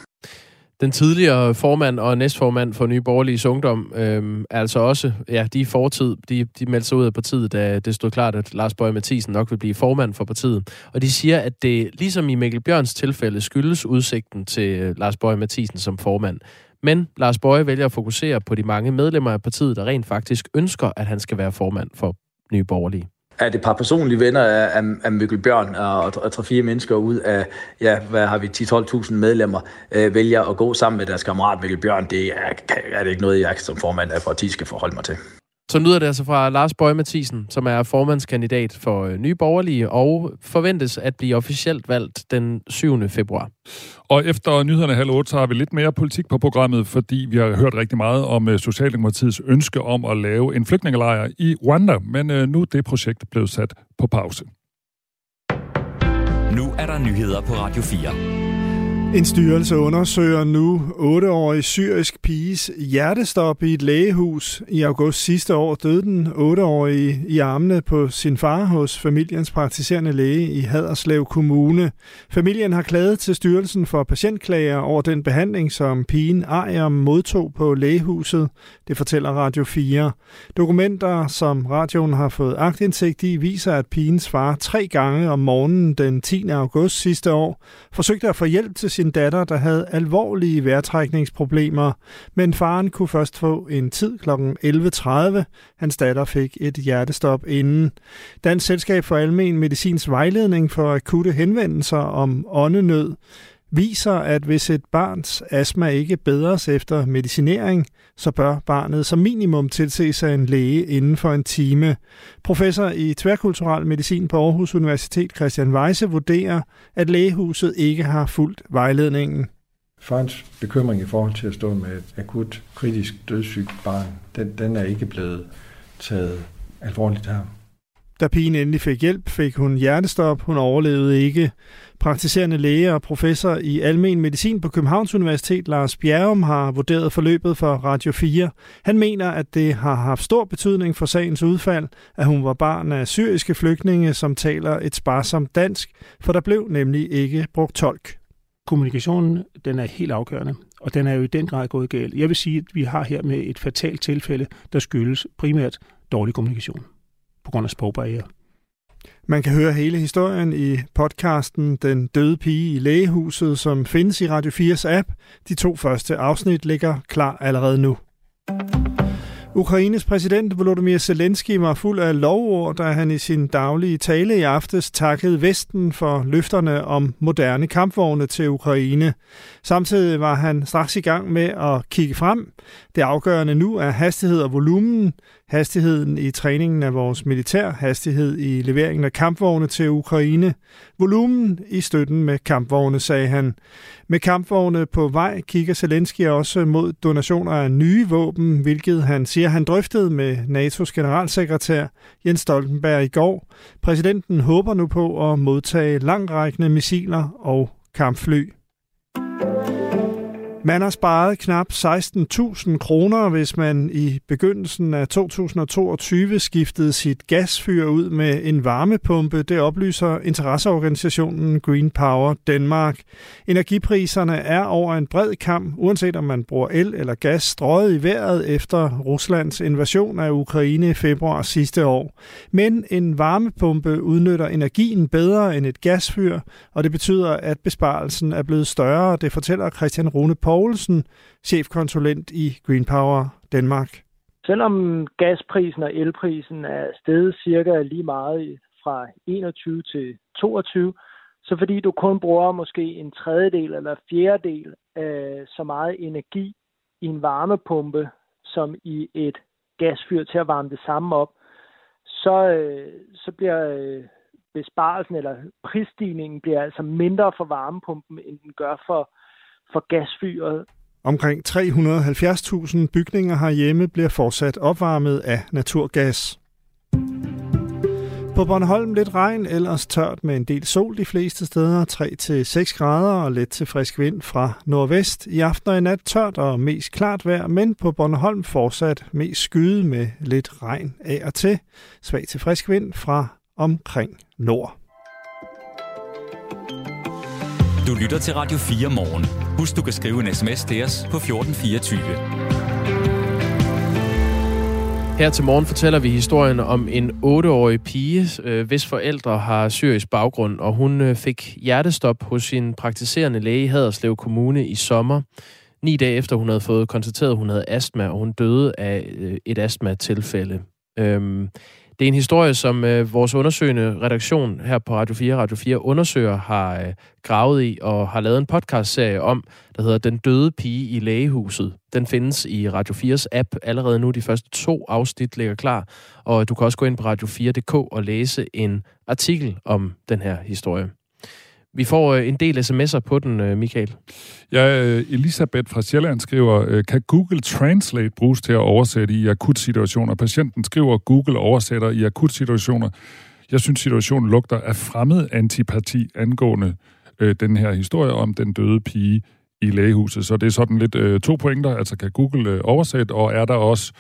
Den tidligere formand og næstformand for Nye Borgerlige Ungdom øh, er altså også, ja, de er fortid, de, de meldte sig ud af partiet, da det stod klart, at Lars Bøge Mathisen nok vil blive formand for partiet. Og de siger, at det, ligesom i Mikkel Bjørns tilfælde, skyldes udsigten til øh, Lars Bøge Mathisen som formand. Men Lars Bøje vælger at fokusere på de mange medlemmer af partiet, der rent faktisk ønsker, at han skal være formand for Nye Borgerlige. Er det et par personlige venner af, af, af Mikkel Bjørn og, og 3-4 mennesker ud af, ja, hvad har vi, 10-12.000 medlemmer, øh, vælger at gå sammen med deres kammerat Mikkel Bjørn, det er, er det ikke noget, jeg som formand af partiet skal forholde mig til. Så lyder det altså fra Lars Bøge Mathisen, som er formandskandidat for øh, Nye Borgerlige og forventes at blive officielt valgt den 7. februar. Og efter nyhederne halv 8, så har vi lidt mere politik på programmet, fordi vi har hørt rigtig meget om øh, Socialdemokratiets ønske om at lave en flygtningelejr i Rwanda, men øh, nu er det projekt blevet sat på pause. er der nyheder på Radio 4. En styrelse undersøger nu 8-årig syrisk piges hjertestop i et lægehus. I august sidste år døde den 8-årige i armene på sin far hos familiens praktiserende læge i Haderslev Kommune. Familien har klaget til styrelsen for patientklager over den behandling, som pigen Ariam modtog på lægehuset. Det fortæller Radio 4. Dokumenter, som radioen har fået agtindsigt i, viser, at pigens far tre gange om morgenen den 10. august sidste år forsøgte at få hjælp til sin sin datter, der havde alvorlige vejrtrækningsproblemer, men faren kunne først få en tid kl. 11.30. Hans datter fik et hjertestop inden. Dansk Selskab for Almen Medicins vejledning for akutte henvendelser om åndenød viser, at hvis et barns astma ikke bedres efter medicinering, så bør barnet som minimum tilse af en læge inden for en time. Professor i tværkulturel medicin på Aarhus Universitet Christian Weise vurderer, at lægehuset ikke har fulgt vejledningen. Farens bekymring i forhold til at stå med et akut kritisk dødssygt barn, den, den er ikke blevet taget alvorligt her. Da pigen endelig fik hjælp, fik hun hjertestop. Hun overlevede ikke. Praktiserende læge og professor i almen medicin på Københavns Universitet, Lars Bjerrum, har vurderet forløbet for Radio 4. Han mener, at det har haft stor betydning for sagens udfald, at hun var barn af syriske flygtninge, som taler et sparsomt dansk, for der blev nemlig ikke brugt tolk. Kommunikationen, den er helt afgørende, og den er jo i den grad gået galt. Jeg vil sige, at vi har her med et fatalt tilfælde, der skyldes primært dårlig kommunikation på grund af sprogbarriere. Man kan høre hele historien i podcasten Den døde pige i lægehuset, som findes i Radio 4's app. De to første afsnit ligger klar allerede nu. Ukraines præsident Volodymyr Zelensky var fuld af lovord, da han i sin daglige tale i aftes takkede Vesten for løfterne om moderne kampvogne til Ukraine. Samtidig var han straks i gang med at kigge frem. Det afgørende nu er hastighed og volumen, hastigheden i træningen af vores militær, hastighed i leveringen af kampvogne til Ukraine, volumen i støtten med kampvogne, sagde han. Med kampvogne på vej kigger Zelensky også mod donationer af nye våben, hvilket han siger, han drøftede med NATO's generalsekretær Jens Stoltenberg i går. Præsidenten håber nu på at modtage langrækkende missiler og kampfly. Man har sparet knap 16.000 kroner, hvis man i begyndelsen af 2022 skiftede sit gasfyr ud med en varmepumpe. Det oplyser interesseorganisationen Green Power Danmark. Energipriserne er over en bred kamp, uanset om man bruger el eller gas, strøget i vejret efter Ruslands invasion af Ukraine i februar sidste år. Men en varmepumpe udnytter energien bedre end et gasfyr, og det betyder, at besparelsen er blevet større. Det fortæller Christian Rune Poul Poulsen, chefkonsulent i Green Power Danmark. Selvom gasprisen og elprisen er steget cirka lige meget fra 21 til 22, så fordi du kun bruger måske en tredjedel eller fjerdedel af så meget energi i en varmepumpe, som i et gasfyr til at varme det samme op, så, øh, så bliver øh, besparelsen eller prisstigningen bliver altså mindre for varmepumpen, end den gør for, for gasfyret. Omkring 370.000 bygninger herhjemme bliver fortsat opvarmet af naturgas. På Bornholm lidt regn, ellers tørt med en del sol de fleste steder, 3-6 grader og let til frisk vind fra nordvest. I aften og i nat tørt og mest klart vejr, men på Bornholm fortsat mest skyde med lidt regn af og til. Svag til frisk vind fra omkring nord. Du lytter til Radio 4 morgen. Husk, du kan skrive en sms til os på 1424. Her til morgen fortæller vi historien om en 8-årig pige, øh, hvis forældre har syrisk baggrund, og hun øh, fik hjertestop hos sin praktiserende læge i Haderslev Kommune i sommer. Ni dage efter hun havde fået konstateret, at hun havde astma, og hun døde af øh, et astma-tilfælde. Øhm, det er en historie, som øh, vores undersøgende redaktion her på Radio 4, Radio 4 undersøger, har øh, gravet i og har lavet en podcastserie om, der hedder Den døde pige i lægehuset. Den findes i Radio 4's app allerede nu. De første to afsnit ligger klar, og du kan også gå ind på radio4.dk og læse en artikel om den her historie. Vi får øh, en del sms'er på den, øh, Michael. Ja, øh, Elisabeth fra Sjælland skriver, kan Google Translate bruges til at oversætte i akutsituationer? Patienten skriver, Google oversætter i akutsituationer. Jeg synes, situationen lugter af fremmed antipati angående øh, den her historie om den døde pige i lægehuset. Så det er sådan lidt øh, to pointer, altså kan Google øh, oversætte, og er der også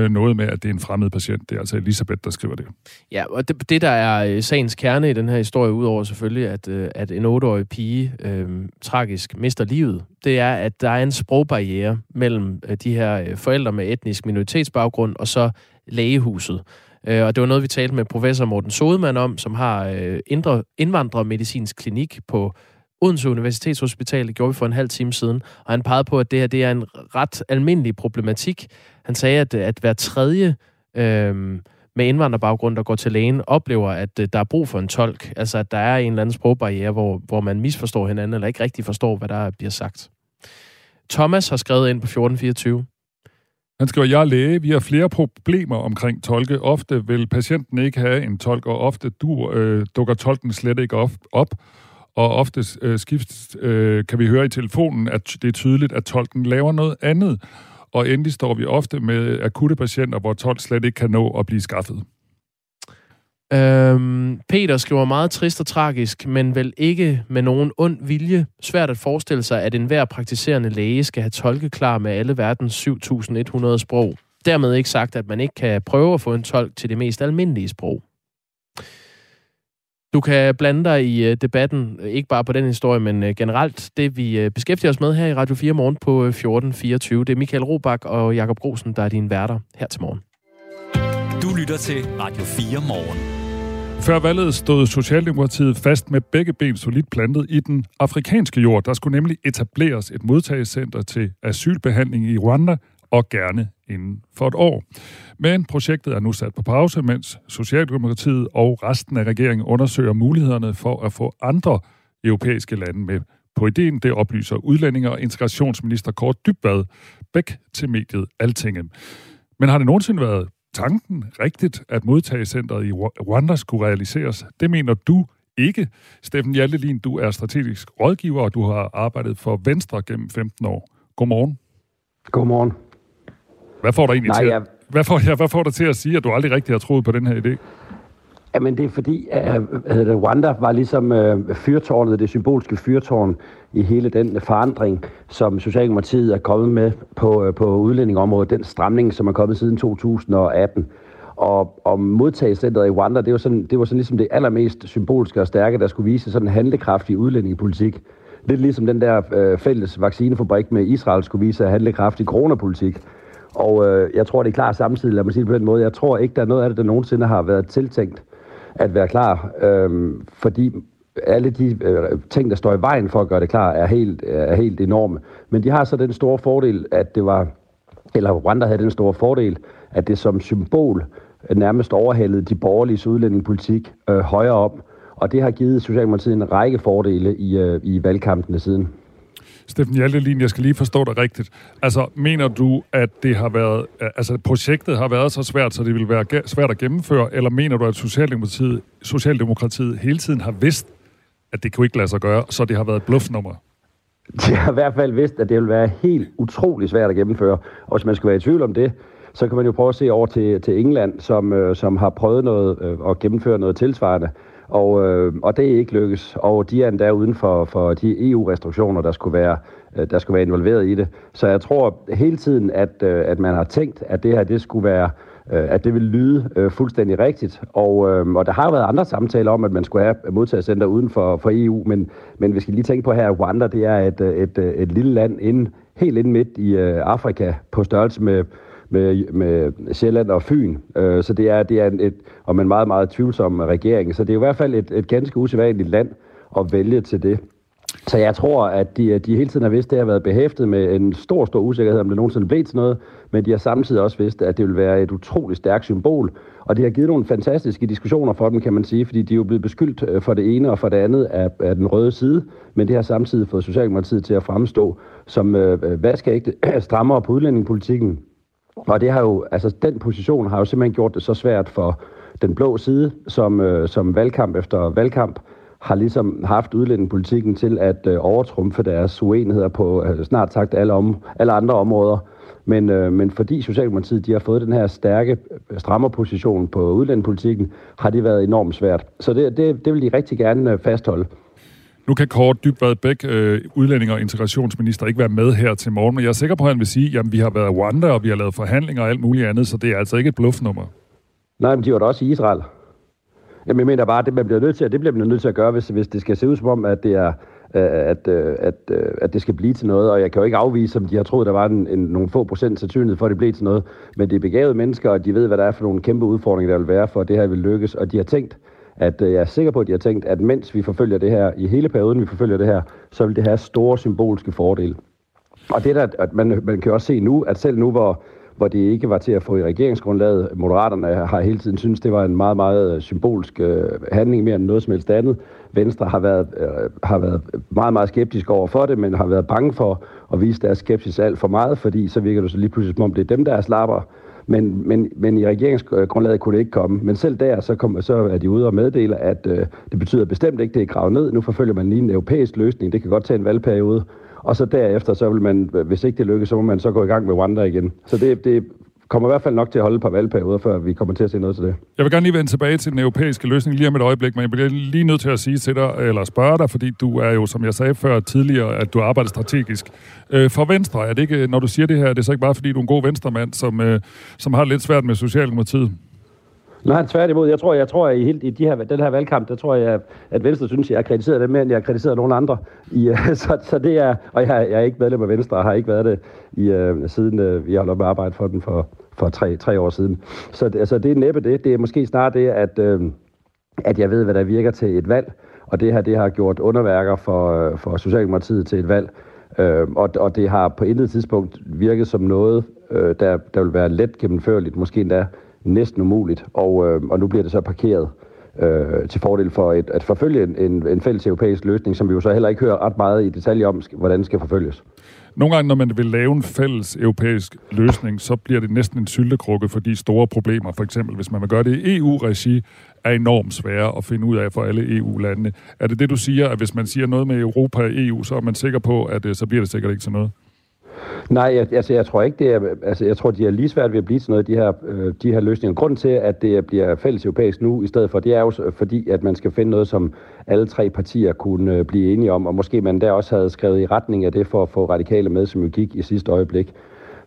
øh, noget med, at det er en fremmed patient. Det er altså Elisabeth, der skriver det. Ja, og det, det der er øh, sagens kerne i den her historie, udover selvfølgelig, at, øh, at en 8-årig pige øh, tragisk mister livet, det er, at der er en sprogbarriere mellem øh, de her øh, forældre med etnisk minoritetsbaggrund og så lægehuset. Øh, og det var noget, vi talte med professor Morten Sodemann om, som har øh, indre, indvandrermedicinsk klinik på Odense Universitetshospital. Det gjorde vi for en halv time siden. Og han pegede på, at det her det er en ret almindelig problematik. Han sagde, at, at hver tredje øh, med indvandrerbaggrund, der går til lægen, oplever, at øh, der er brug for en tolk. Altså, at der er en eller anden sprogbarriere, hvor, hvor man misforstår hinanden, eller ikke rigtig forstår, hvad der bliver sagt. Thomas har skrevet ind på 1424. Han skriver, jeg er læge, vi har flere problemer omkring tolke. Ofte vil patienten ikke have en tolk, og ofte du, øh, dukker tolken slet ikke op. op. Og ofte øh, skift, øh, kan vi høre i telefonen, at det er tydeligt, at tolken laver noget andet. Og endelig står vi ofte med akutte patienter, hvor tolk slet ikke kan nå at blive skaffet. Øhm, Peter skriver meget trist og tragisk, men vel ikke med nogen ond vilje. Svært at forestille sig, at enhver praktiserende læge skal have tolke klar med alle verdens 7.100 sprog. Dermed ikke sagt, at man ikke kan prøve at få en tolk til det mest almindelige sprog. Du kan blande dig i øh, debatten, øh, ikke bare på den historie, men øh, generelt det, vi beskæftiger os med her i Radio 4 Morgen på 1424. Det er Michael Robach og Jakob Grosen, der er dine værter her til morgen. Du lytter til Radio 4 Morgen. Før valget stod Socialdemokratiet fast med begge ben solidt plantet i den afrikanske jord. Der skulle nemlig etableres et modtagelsescenter til asylbehandling i Rwanda, og gerne inden for et år. Men projektet er nu sat på pause, mens Socialdemokratiet og resten af regeringen undersøger mulighederne for at få andre europæiske lande med på ideen. Det oplyser udlændinge- og integrationsminister Kort Dybvad Bæk til mediet Altinget. Men har det nogensinde været tanken rigtigt, at modtagecentret i Rwanda skulle realiseres? Det mener du ikke. Steffen Hjaltelin, du er strategisk rådgiver, og du har arbejdet for Venstre gennem 15 år. Godmorgen. Godmorgen. Hvad får dig egentlig Nej, til, jeg... hvad får, ja, hvad får dig til at sige, at du aldrig rigtig har troet på den her idé? Jamen det er fordi, at det, Rwanda var ligesom uh, fyrtårnet, det symbolske fyrtårn i hele den forandring, som Socialdemokratiet er kommet med på, uh, på udlændingområdet, den stramning, som er kommet siden 2018. Og, og modtagelsescenteret i Rwanda, det var, sådan, det var sådan ligesom det allermest symbolske og stærke, der skulle vise sådan en handlekraftig udlændingepolitik. Lidt ligesom den der uh, fælles vaccinefabrik med Israel skulle vise handlekraftig coronapolitik. Og øh, jeg tror, det er klart samtidig, lad mig sige det på den måde. Jeg tror ikke, der er noget af det, der nogensinde har været tiltænkt at være klar, øh, fordi alle de øh, ting, der står i vejen for at gøre det klar, er helt, er helt enorme. Men de har så den store fordel, at det var, eller Rwanda havde den store fordel, at det som symbol nærmest overhældede de borgerlige udlændingepolitik øh, højere op. Og det har givet Socialdemokratiet en række fordele i, øh, i valgkampene siden. Steffen Hjaltelin, jeg skal lige forstå dig rigtigt. Altså, mener du, at det har været, øh, altså projektet har været så svært, så det vil være svært at gennemføre, eller mener du, at Socialdemokratiet, Socialdemokratiet hele tiden har vidst, at det kunne ikke lade sig gøre, så det har været bluffnummer? De har i hvert fald vidst, at det vil være helt utrolig svært at gennemføre. Og hvis man skal være i tvivl om det, så kan man jo prøve at se over til, til England, som, øh, som har prøvet noget øh, at gennemføre noget tilsvarende. Og, øh, og det er ikke lykkes. Og de er endda uden for, for de EU-restriktioner, der skulle være øh, der skulle være involveret i det. Så jeg tror hele tiden, at, øh, at man har tænkt, at det her det skulle være øh, at det vil lyde øh, fuldstændig rigtigt. Og, øh, og der har været andre samtaler om, at man skulle have modtagercenter uden for, for EU, men, men vi skal lige tænke på her, at Rwanda det er et, et, et, et lille land inde, helt inde midt i øh, Afrika på størrelse med, med, med Sjælland og Fyn. Øh, så det er, det er et, og om en meget, meget tvivlsom regering. Så det er i hvert fald et, et ganske usædvanligt land at vælge til det. Så jeg tror, at de, de hele tiden har vidst, at det har været behæftet med en stor, stor usikkerhed, om det nogensinde blev til noget, men de har samtidig også vidst, at det vil være et utroligt stærkt symbol, og det har givet nogle fantastiske diskussioner for dem, kan man sige, fordi de er jo blevet beskyldt øh, for det ene og for det andet af, af den røde side, men det har samtidig fået Socialdemokratiet til at fremstå som øh, øh vaskeægte strammere på udlændingepolitikken, og det har jo, altså den position har jo simpelthen gjort det så svært for den blå side, som, øh, som valgkamp efter valgkamp har ligesom haft udlændingepolitikken til at øh, overtrumfe deres uenigheder på øh, snart sagt alle, om, alle andre områder. Men, øh, men fordi Socialdemokratiet de har fået den her stærke øh, strammerposition på udlændingepolitikken, har det været enormt svært. Så det, det, det vil de rigtig gerne øh, fastholde. Nu kan Kåre Dybvad Bæk, øh, udlænding og integrationsminister, ikke være med her til morgen, men jeg er sikker på, at han vil sige, at vi har været i Rwanda, og vi har lavet forhandlinger og alt muligt andet, så det er altså ikke et bluffnummer. Nej, men de var da også i Israel. Jamen, jeg mener bare, at det man bliver nødt til, det bliver man nødt til at gøre, hvis, hvis det skal se ud som om, at det er øh, at, øh, at, øh, at det skal blive til noget, og jeg kan jo ikke afvise, som de har troet, der var en, en, nogle få procent sandsynlighed for, at det blev til noget, men det er begavede mennesker, og de ved, hvad der er for nogle kæmpe udfordringer, der vil være for, at det her vil lykkes, og de har tænkt, at øh, jeg er sikker på, at de har tænkt, at mens vi forfølger det her, i hele perioden vi forfølger det her, så vil det have store symbolske fordele. Og det der, at man, man kan også se nu, at selv nu, hvor hvor det ikke var til at få i regeringsgrundlaget. Moderaterne har hele tiden synes det var en meget, meget øh, symbolsk øh, handling mere end noget som helst andet. Venstre har været, øh, har været meget, meget skeptisk over for det, men har været bange for at vise deres skepsis alt for meget, fordi så virker det så lige pludselig som om det er dem, der er slapper. Men, men, men i regeringsgrundlaget kunne det ikke komme. Men selv der, så, kom, så er de ude og meddele, at øh, det betyder bestemt ikke, det er gravet ned. Nu forfølger man lige en europæisk løsning. Det kan godt tage en valgperiode. Og så derefter, så vil man, hvis ikke det lykkes, så må man så gå i gang med Rwanda igen. Så det, det kommer i hvert fald nok til at holde et par valgperioder, før vi kommer til at se noget til det. Jeg vil gerne lige vende tilbage til den europæiske løsning lige om et øjeblik, men jeg bliver lige nødt til at sige til dig, eller spørge dig, fordi du er jo, som jeg sagde før tidligere, at du arbejder strategisk. Øh, for Venstre, er det ikke, når du siger det her, er det så ikke bare fordi, du er en god venstremand, som, øh, som har lidt svært med Socialdemokratiet? Nej, tværtimod. Jeg tror, jeg tror at i, helt, i de her, den her valgkamp, der tror jeg, at Venstre synes, jeg har kritiseret dem mere, end jeg har kritiseret nogen andre. I, så, så det er, og jeg, jeg er ikke medlem af Venstre, og har ikke været det i, uh, siden vi har op med at arbejde for den for, for tre, tre år siden. Så altså, det er næppe det. Det er måske snart det, at, øh, at jeg ved, hvad der virker til et valg. Og det her, det har gjort underværker for, for Socialdemokratiet til et valg. Øh, og, og det har på intet tidspunkt virket som noget, øh, der, der vil være let gennemførligt, måske endda næsten umuligt, og, øh, og nu bliver det så parkeret øh, til fordel for et, at forfølge en, en, en fælles europæisk løsning, som vi jo så heller ikke hører ret meget i detalje om, hvordan skal forfølges. Nogle gange, når man vil lave en fælles europæisk løsning, så bliver det næsten en syltekrukke for de store problemer. For eksempel, hvis man vil gøre det i EU-regi, er enormt svære at finde ud af for alle EU-landene. Er det det, du siger, at hvis man siger noget med Europa og EU, så er man sikker på, at øh, så bliver det sikkert ikke til noget? Nej, jeg, altså, jeg tror ikke, det er, altså, jeg tror, de er lige svært ved at blive til noget, de her, øh, de her løsninger. Grunden til, at det bliver fælles europæisk nu i stedet for, det er jo fordi, at man skal finde noget, som alle tre partier kunne øh, blive enige om, og måske man der også havde skrevet i retning af det for at få radikale med, som jo gik i sidste øjeblik.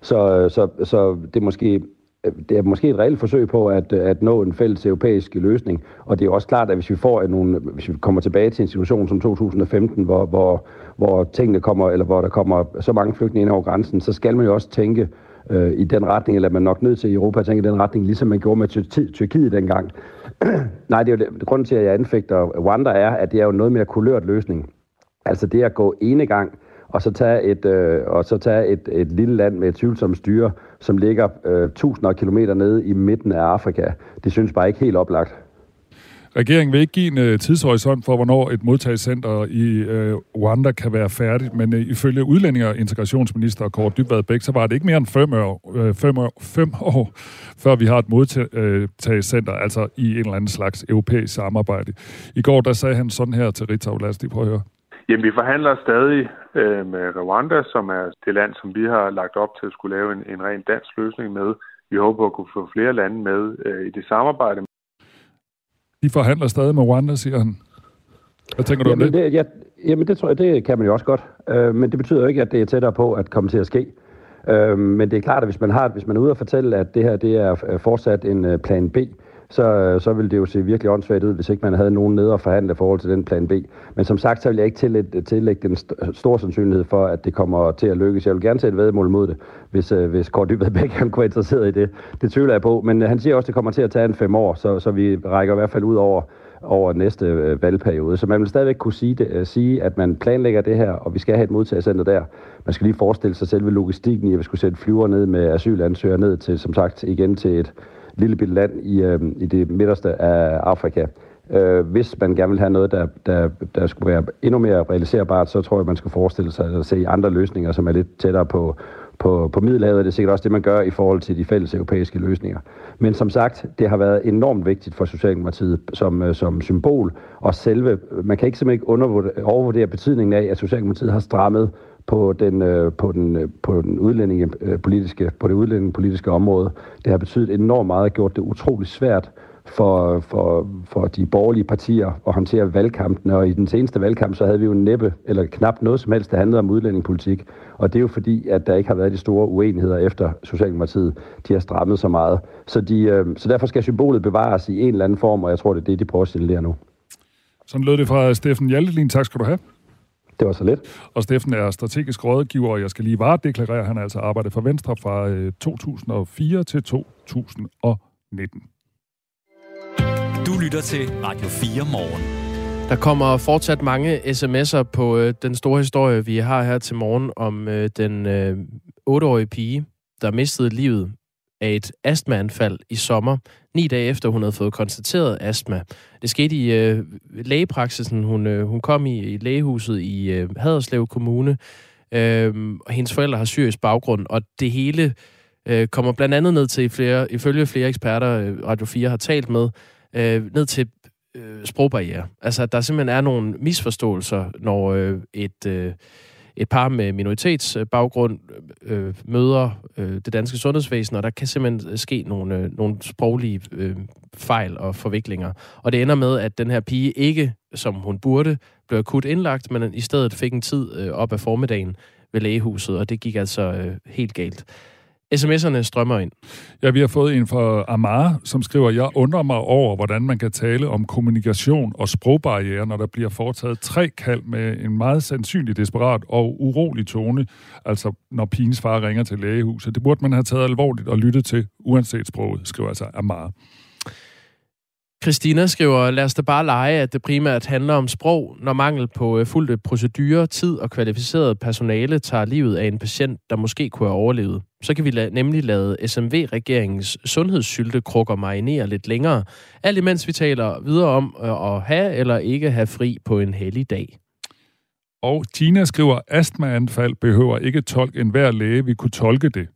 Så, øh, så, så det er måske øh, det er måske et reelt forsøg på at, øh, at nå en fælles europæisk løsning, og det er også klart, at hvis vi får nogle, hvis vi kommer tilbage til en situation som 2015, hvor, hvor, hvor tingene kommer, eller hvor der kommer så mange flygtninge ind over grænsen, så skal man jo også tænke øh, i den retning, eller man nok nødt til i Europa at tænke i den retning, ligesom man gjorde med Tyrkiet dengang. Nej, det er jo det, grunden til, at jeg anfægter Rwanda er, at det er jo noget mere kulørt løsning. Altså det at gå ene gang og så tage et, øh, og så tage et, et lille land med et tvivlsomt styre, som ligger øh, tusinder af kilometer nede i midten af Afrika. Det synes bare ikke helt oplagt. Regeringen vil ikke give en uh, tidshorisont for, hvornår et modtagelsescenter i uh, Rwanda kan være færdigt, men uh, ifølge udlændinge- og integrationsminister Kåre Dybvad Bæk, så var det ikke mere end fem år, uh, fem, år, fem år, før vi har et modtagelsescenter, altså i en eller anden slags europæisk samarbejde. I går der sagde han sådan her til Ritzau. Lad os lige prøve at høre. Jamen, vi forhandler stadig øh, med Rwanda, som er det land, som vi har lagt op til at skulle lave en, en ren dansk løsning med. Vi håber at kunne få flere lande med øh, i det samarbejde. De forhandler stadig med Rwanda, siger han. Hvad tænker du jamen, om det? det ja, jamen, det tror jeg, det kan man jo også godt. Øh, men det betyder jo ikke, at det er tættere på at komme til at ske. Øh, men det er klart, at hvis man, har, hvis man er ude og fortælle, at det her det er fortsat en uh, plan B, så, øh, så ville det jo se virkelig åndssvagt ud, hvis ikke man havde nogen nede og forhandle i forhold til den plan B. Men som sagt, så vil jeg ikke tillægge, tillægge den st- stor sandsynlighed for, at det kommer til at lykkes. Jeg vil gerne sætte vedmål mod det, hvis, øh, hvis Kåre Dybvad Bæk han kunne være interesseret i det. Det tvivler jeg på, men øh, han siger også, at det kommer til at tage en fem år, så, så vi rækker i hvert fald ud over over næste øh, valgperiode. Så man vil stadigvæk kunne sige, det, øh, sige, at man planlægger det her, og vi skal have et modtagscenter der. Man skal lige forestille sig selve logistikken i, at vi skulle sætte flyver ned med asylansøgere ned til, som sagt, igen til et lille bitte land i, øh, i det midterste af Afrika. Øh, hvis man gerne vil have noget, der, der, der skulle være endnu mere realiserbart, så tror jeg, man skulle forestille sig at se andre løsninger, som er lidt tættere på, på, på Middelhavet. Det er sikkert også det, man gør i forhold til de fælles europæiske løsninger. Men som sagt, det har været enormt vigtigt for Socialdemokratiet som, øh, som symbol, og selve, man kan ikke simpelthen ikke overvurdere betydningen af, at Socialdemokratiet har strammet på den, øh, på den, øh, på den udlændingepolitiske, øh, på det udlændingepolitiske område. Det har betydet enormt meget og gjort det utrolig svært for, for, for de borgerlige partier at håndtere valgkampen. Og i den seneste valgkamp, så havde vi jo næppe, eller knap noget som helst, der handlede om udlændingepolitik. Og det er jo fordi, at der ikke har været de store uenigheder efter Socialdemokratiet. De har strammet så meget. Så, de, øh, så derfor skal symbolet bevares i en eller anden form, og jeg tror, det er det, de prøver at signalere nu. Sådan lød det fra Steffen Hjaltelin. Tak skal du have. Det var så lidt. Og Steffen er strategisk rådgiver, og jeg skal lige varedeklarere, at han altså arbejdet for Venstre fra 2004 til 2019. Du lytter til Radio 4 morgen. Der kommer fortsat mange sms'er på øh, den store historie, vi har her til morgen, om øh, den øh, 8-årige pige, der mistede livet af et astmaanfald i sommer, ni dage efter hun havde fået konstateret astma. Det skete i øh, lægepraksisen, hun, øh, hun kom i, i lægehuset i øh, Haderslev Kommune, øh, og hendes forældre har syrisk baggrund, og det hele øh, kommer blandt andet ned til, flere, ifølge flere eksperter, øh, Radio 4 har talt med, øh, ned til øh, sprogbarriere. Altså, at der simpelthen er nogle misforståelser, når øh, et... Øh, et par med minoritetsbaggrund øh, møder øh, det danske sundhedsvæsen, og der kan simpelthen øh, ske nogle, øh, nogle sproglige øh, fejl og forviklinger. Og det ender med, at den her pige ikke, som hun burde, blev akut indlagt, men i stedet fik en tid øh, op af formiddagen ved lægehuset, og det gik altså øh, helt galt. SMS'erne strømmer ind. Ja, vi har fået en fra Amara, som skriver, jeg undrer mig over, hvordan man kan tale om kommunikation og sprogbarriere, når der bliver foretaget tre kald med en meget sandsynlig desperat og urolig tone, altså når pigens far ringer til lægehuset. Det burde man have taget alvorligt og lyttet til, uanset sproget, skriver altså Amara. Christina skriver, lad os da bare lege, at det primært handler om sprog, når mangel på øh, fulde procedurer, tid og kvalificeret personale tager livet af en patient, der måske kunne have overlevet. Så kan vi la- nemlig lade SMV-regeringens sundhedssyltekrukker marinere lidt længere, alt imens vi taler videre om øh, at have eller ikke have fri på en hellig dag. Og Tina skriver, astmaanfald behøver ikke tolke enhver læge, vi kunne tolke det.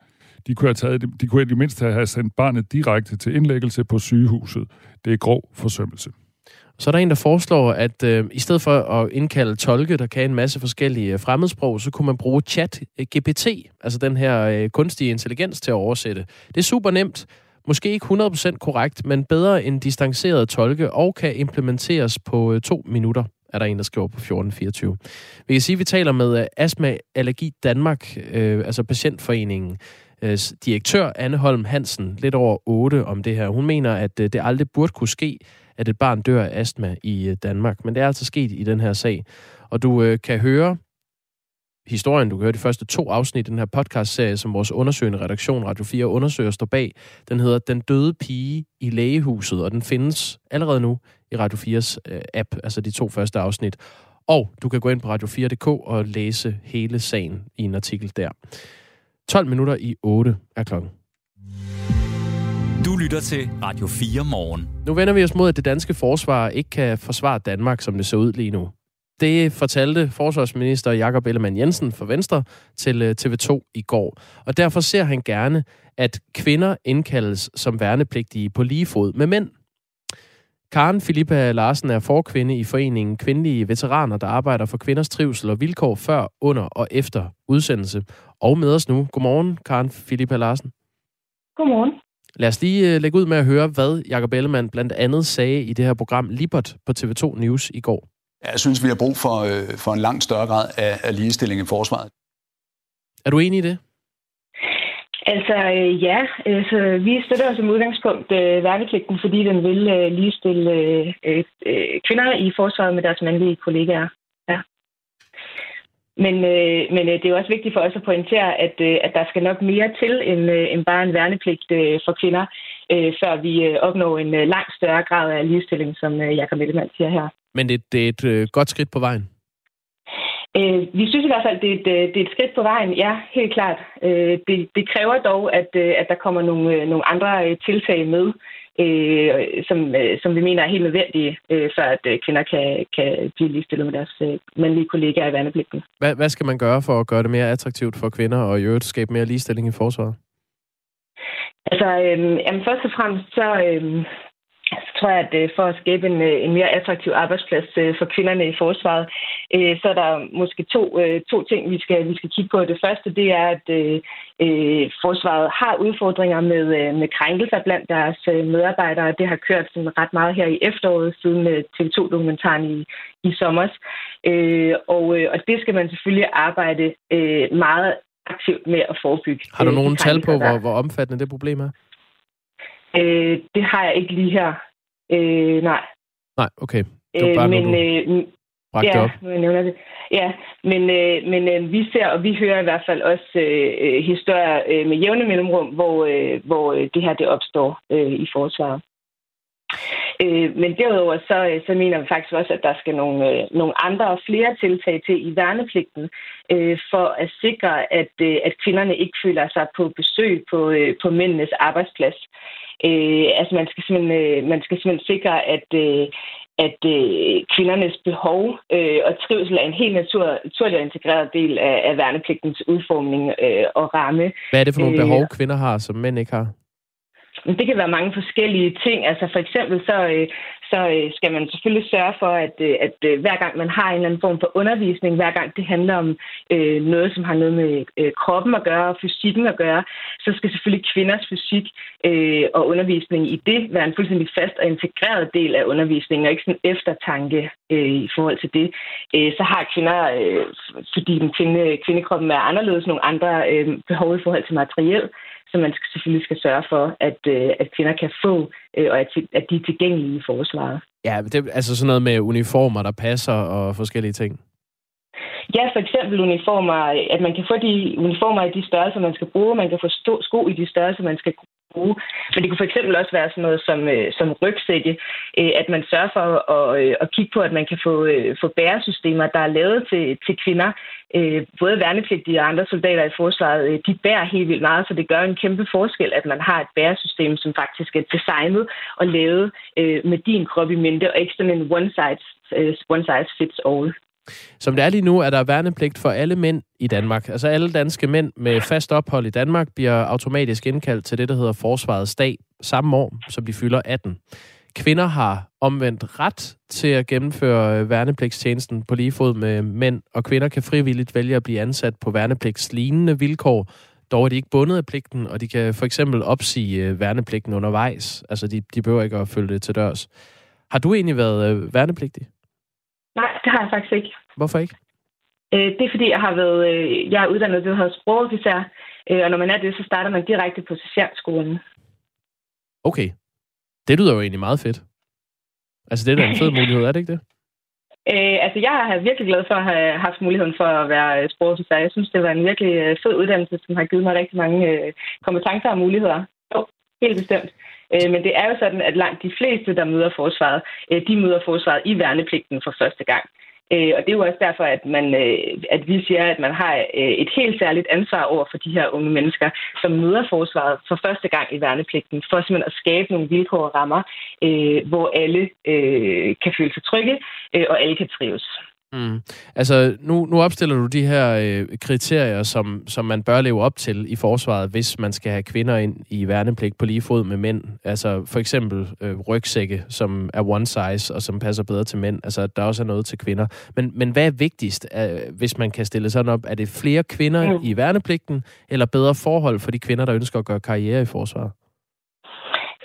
De kunne, have taget, de kunne i det mindste have sendt barnet direkte til indlæggelse på sygehuset. Det er grov forsømmelse. Så er der en, der foreslår, at øh, i stedet for at indkalde tolke, der kan en masse forskellige øh, fremmedsprog, så kunne man bruge chat øh, GPT, altså den her øh, kunstige intelligens til at oversætte. Det er super nemt, måske ikke 100% korrekt, men bedre end distanceret tolke, og kan implementeres på øh, to minutter er der en, der skriver på 1424. Vi kan sige, at vi taler med øh, Astma Allergi Danmark, øh, altså patientforeningen, direktør Anne Holm Hansen lidt over 8 om det her. Hun mener, at øh, det aldrig burde kunne ske, at et barn dør af astma i øh, Danmark. Men det er altså sket i den her sag. Og du øh, kan høre historien, du kan høre de første to afsnit i den her podcast-serie, som vores undersøgende redaktion Radio 4 undersøger står bag. Den hedder Den døde pige i lægehuset, og den findes allerede nu i Radio 4's app, altså de to første afsnit. Og du kan gå ind på radio4.dk og læse hele sagen i en artikel der. 12 minutter i 8 er klokken. Du lytter til Radio 4 morgen. Nu vender vi os mod, at det danske forsvar ikke kan forsvare Danmark, som det ser ud lige nu. Det fortalte forsvarsminister Jakob Ellemann Jensen fra Venstre til øh, TV2 i går. Og derfor ser han gerne, at kvinder indkaldes som værnepligtige på lige fod med mænd. Karen Filippa Larsen er forkvinde i foreningen Kvindelige Veteraner, der arbejder for kvinders trivsel og vilkår før, under og efter udsendelse. Og med os nu. Godmorgen, Karen Filippa Larsen. Godmorgen. Lad os lige øh, lægge ud med at høre, hvad Jacob Ellemann blandt andet sagde i det her program Libert på TV2 News i går. Jeg synes, vi har brug for, øh, for en langt større grad af, af ligestilling i forsvaret. Er du enig i det? Altså øh, ja, altså, vi støtter som udgangspunkt øh, værnepligten, fordi den vil øh, ligestille øh, øh, kvinder i forsvaret med deres mandlige kollegaer. Men, øh, men øh, det er også vigtigt for os at pointere, at, øh, at der skal nok mere til end, øh, end bare en værnepligt øh, for kvinder, øh, før vi øh, opnår en øh, langt større grad af ligestilling, som øh, Jacob Ellemann siger her. Men det, det er et øh, godt skridt på vejen? Øh, vi synes i hvert fald, det er et, det er et skridt på vejen. Ja, helt klart. Øh, det, det kræver dog, at, øh, at der kommer nogle, øh, nogle andre tiltag med, øh, som, øh, som vi mener er helt nødvendige, øh, før at øh, kvinder kan, kan blive ligestillet med deres øh, mandlige kollegaer i værnepligten. Hvad, hvad skal man gøre for at gøre det mere attraktivt for kvinder og i øvrigt skabe mere ligestilling i forsvaret? Altså, øh, jamen først og fremmest så... Øh, tror jeg, at øh, for at skabe en, øh, en mere attraktiv arbejdsplads øh, for kvinderne i forsvaret, så er der måske to, to ting, vi skal, vi skal kigge på. Det første, det er, at øh, forsvaret har udfordringer med, med krænkelser blandt deres medarbejdere. Det har kørt sådan ret meget her i efteråret, siden TV2-dokumentaren i, i sommer. Øh, og, og det skal man selvfølgelig arbejde øh, meget aktivt med at forebygge. Har du nogen tal på, hvor, hvor omfattende det problem er? Øh, det har jeg ikke lige her. Øh, nej. Nej, okay. Det var bare øh, men, noget, du ja, op. jeg nævner det. Ja, men, øh, men øh, vi ser, og vi hører i hvert fald også øh, øh historier øh, med jævne mellemrum, hvor, øh, hvor øh, det her det opstår øh, i forsvaret. Øh, men derudover så, øh, så mener vi faktisk også, at der skal nogle, øh, nogle andre og flere tiltag til i værnepligten, øh, for at sikre, at, øh, at kvinderne ikke føler sig på besøg på, øh, på mændenes arbejdsplads. Øh, altså man skal simpelthen, øh, man skal simpelthen sikre, at, øh, at øh, kvindernes behov øh, og trivsel er en helt natur, naturlig og integreret del af, af værnepligtens udformning øh, og ramme. Hvad er det for nogle behov, øh, kvinder har, som mænd ikke har? Det kan være mange forskellige ting. Altså for eksempel så, øh, så øh, skal man selvfølgelig sørge for, at, øh, at hver gang man har en eller anden form for undervisning, hver gang det handler om øh, noget, som har noget med øh, kroppen at gøre og fysikken at gøre, så skal selvfølgelig kvinders fysik øh, og undervisning i det være en fuldstændig fast og integreret del af undervisningen, og ikke sådan eftertanke øh, i forhold til det. Øh, så har kvinder, øh, fordi den kvinde, kvindekroppen er anderledes, nogle andre øh, behov i forhold til materiel, som man skal, selvfølgelig skal sørge for, at, øh, at kvinder kan få, øh, og at, at de er tilgængelige i forsvaret. Ja, det er altså sådan noget med uniformer, der passer og forskellige ting. Ja, for eksempel uniformer, at man kan få de uniformer i de størrelser, man skal bruge, man kan få sko i de størrelser, man skal bruge. Men det kunne for eksempel også være sådan noget som, øh, som rygsække, øh, at man sørger for at, øh, at kigge på, at man kan få, øh, få bæresystemer, der er lavet til, til kvinder. Øh, både værnepligtige og andre soldater i forsvaret, øh, de bærer helt vildt meget, så det gør en kæmpe forskel, at man har et bæresystem, som faktisk er designet og lavet øh, med din krop i mente, og ikke sådan en one size, øh, one size fits all. Som det er lige nu, er der værnepligt for alle mænd i Danmark. Altså alle danske mænd med fast ophold i Danmark bliver automatisk indkaldt til det, der hedder Forsvarets dag samme år, som de fylder 18. Kvinder har omvendt ret til at gennemføre øh, værnepligtstjenesten på lige fod med mænd, og kvinder kan frivilligt vælge at blive ansat på værnepligtslignende vilkår. Dog er de ikke bundet af pligten, og de kan for eksempel opsige øh, værnepligten undervejs. Altså de, de behøver ikke at følge det til dørs. Har du egentlig været øh, værnepligtig? Nej, det har jeg faktisk ikke. Hvorfor ikke? Øh, det er fordi, jeg har været, øh, jeg er uddannet det, der hedder sprogofficer, øh, og når man er det, så starter man direkte på sergeantskolen. Okay. Det lyder jo egentlig meget fedt. Altså, det er da en fed mulighed, er det ikke det? Øh, altså, jeg har virkelig glad for at have haft muligheden for at være øh, sprogofficer. Jeg synes, det var en virkelig øh, fed uddannelse, som har givet mig rigtig mange øh, kompetencer og muligheder. Jo, helt bestemt. Øh, men det er jo sådan, at langt de fleste, der møder forsvaret, øh, de møder forsvaret i værnepligten for første gang. Øh, og det er jo også derfor, at, man, øh, at vi siger, at man har et helt særligt ansvar over for de her unge mennesker, som møder forsvaret for første gang i værnepligten, for simpelthen at skabe nogle vilkår og rammer, hvor alle kan føle sig trygge, og alle kan trives. Mm. Altså, nu, nu opstiller du de her øh, kriterier, som, som man bør leve op til i forsvaret, hvis man skal have kvinder ind i værnepligt på lige fod med mænd. Altså, for eksempel øh, rygsække, som er one size, og som passer bedre til mænd. Altså, der også er noget til kvinder. Men, men hvad er vigtigst, øh, hvis man kan stille sådan op? Er det flere kvinder mm. i værnepligten, eller bedre forhold for de kvinder, der ønsker at gøre karriere i forsvaret?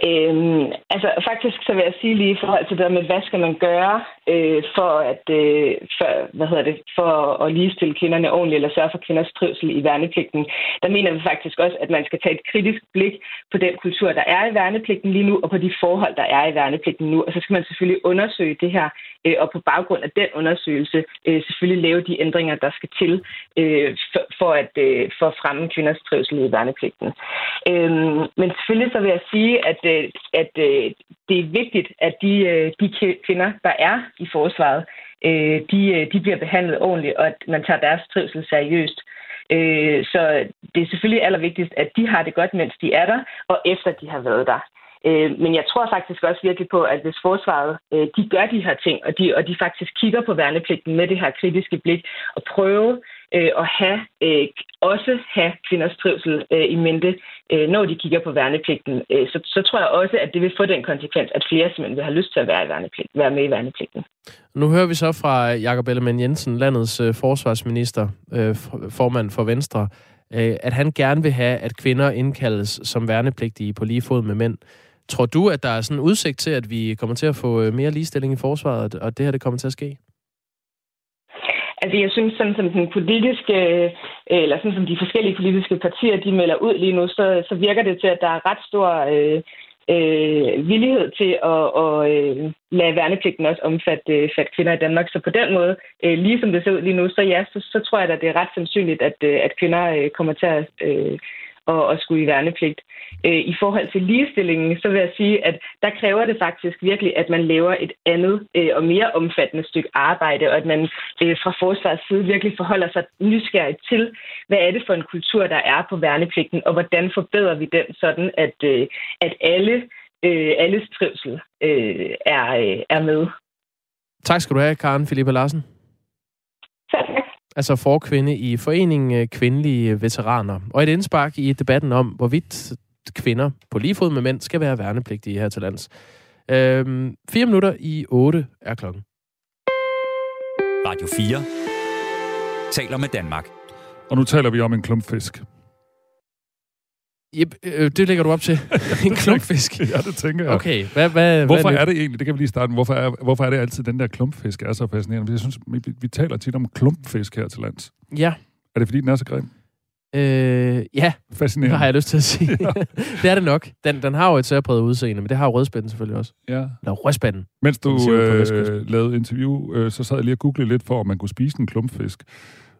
Øhm, altså faktisk så vil jeg sige lige i forhold til det med, hvad skal man gøre øh, for at øh, for, hvad hedder det, for at ligestille kvinderne ordentligt eller sørge for kvinders trivsel i værnepligten. Der mener vi faktisk også, at man skal tage et kritisk blik på den kultur, der er i værnepligten lige nu, og på de forhold, der er i værnepligten nu. Og så skal man selvfølgelig undersøge det her, øh, og på baggrund af den undersøgelse øh, selvfølgelig lave de ændringer, der skal til øh, for, for, at, øh, for at fremme kvinders trivsel i værnepligten. Øh, men selvfølgelig så vil jeg sige, at, øh, at øh, det er vigtigt, at de, øh, de kvinder, der er i forsvaret, øh, de, øh, de bliver behandlet ordentligt, og at man tager deres trivsel seriøst. Øh, så det er selvfølgelig allervigtigst, at de har det godt, mens de er der, og efter de har været der. Øh, men jeg tror faktisk også virkelig på, at hvis forsvaret øh, de gør de her ting, og de, og de faktisk kigger på værnepligten med det her kritiske blik, og prøve øh, at have, øh, også have kvinders trivsel øh, i mente, øh, når de kigger på værnepligten. Øh, så, så tror jeg også, at det vil få den konsekvens, at flere simpelthen vil have lyst til at være, i værnepligt, være med i værnepligten. Nu hører vi så fra Jakob Ellemann Jensen, landets øh, forsvarsminister, øh, formand for Venstre, øh, at han gerne vil have, at kvinder indkaldes som værnepligtige på lige fod med mænd. Tror du, at der er sådan en udsigt til, at vi kommer til at få øh, mere ligestilling i forsvaret, og det her det kommer til at ske? Altså, jeg synes, sådan som den politiske, øh, eller sådan som de forskellige politiske partier, de melder ud lige nu, så, så virker det til, at der er ret stor øh, øh, villighed til at, at øh, lade værnepligten også omfatte øh, fat kvinder i Danmark. Så på den måde, øh, lige som det ser ud lige nu, så ja, så, så tror jeg, at det er ret sandsynligt, at, øh, at kvinder øh, kommer til at øh, og, og skulle i værnepligt. Øh, I forhold til ligestillingen, så vil jeg sige, at der kræver det faktisk virkelig, at man laver et andet øh, og mere omfattende stykke arbejde, og at man øh, fra forsvarets side virkelig forholder sig nysgerrigt til, hvad er det for en kultur, der er på værnepligten, og hvordan forbedrer vi den sådan, at, øh, at alle, øh, alles trivsel øh, er, øh, er med. Tak skal du have, Karen Philippa Larsen. Tak altså forkvinde i Foreningen øh, Kvindelige Veteraner. Og et indspark i debatten om, hvorvidt kvinder på lige fod med mænd skal være værnepligtige her til lands. Øhm, fire minutter i otte er klokken. Radio 4 taler med Danmark. Og nu taler vi om en klumpfisk. Yep, øh, det lægger du op til. en klumpfisk. ja, det tænker jeg. Okay, hvad, hvad, hvorfor hvad er det egentlig, det kan vi lige starte hvorfor er, hvorfor er det altid den der klumpfisk er så fascinerende? Jeg synes, vi, vi taler tit om klumpfisk her til lands. Ja. Er det fordi, den er så grim? Øh, ja, Fascinerende. det har jeg lyst til at sige. ja. det er det nok. Den, den har jo et særpræget udseende, men det har rødspænden selvfølgelig også. Ja. Eller rødspænden. Mens du øh, lavede interview, øh, så sad jeg lige og googlede lidt for, om man kunne spise en klumpfisk.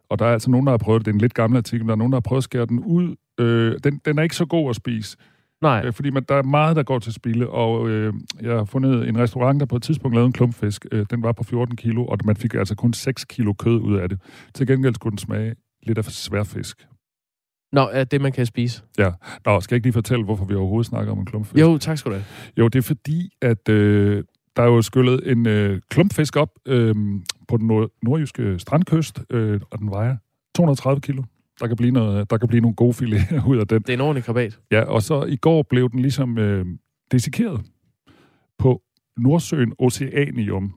Og der er altså nogen, der har prøvet det. Det er en lidt gammel artikel, der er nogen, der har prøvet at skære den ud. Øh, den, den er ikke så god at spise. Nej. Øh, fordi man, der er meget, der går til spilde, og øh, jeg har fundet en restaurant, der på et tidspunkt lavede en klumpfisk. Øh, den var på 14 kilo, og man fik altså kun 6 kilo kød ud af det. Til gengæld skulle den smage lidt af sværfisk. Nå, er det, man kan spise? Ja. Nå, skal jeg ikke lige fortælle, hvorfor vi overhovedet snakker om en klumpfisk? Jo, tak skal du have. Jo, det er fordi, at øh, der er jo skyllet en øh, klumpfisk op øh, på den nord- nordjyske strandkyst, øh, og den vejer 230 kilo. Der kan blive, noget, der kan blive nogle gode filéer ud af den. Det er en ordentlig krabat. Ja, og så i går blev den ligesom øh, desikeret på Nordsøen Oceanium.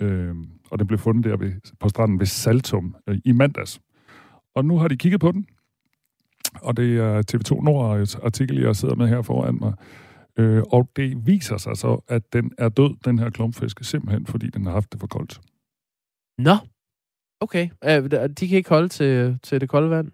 Øh, og den blev fundet der ved, på stranden ved Saltum øh, i mandags. Og nu har de kigget på den, og det er TV2 Nord artikel, jeg sidder med her foran mig. Øh, og det viser sig så, at den er død, den her klumpfisk, simpelthen fordi den har haft det for koldt. Nå, okay. De kan ikke holde til, til det kolde vand?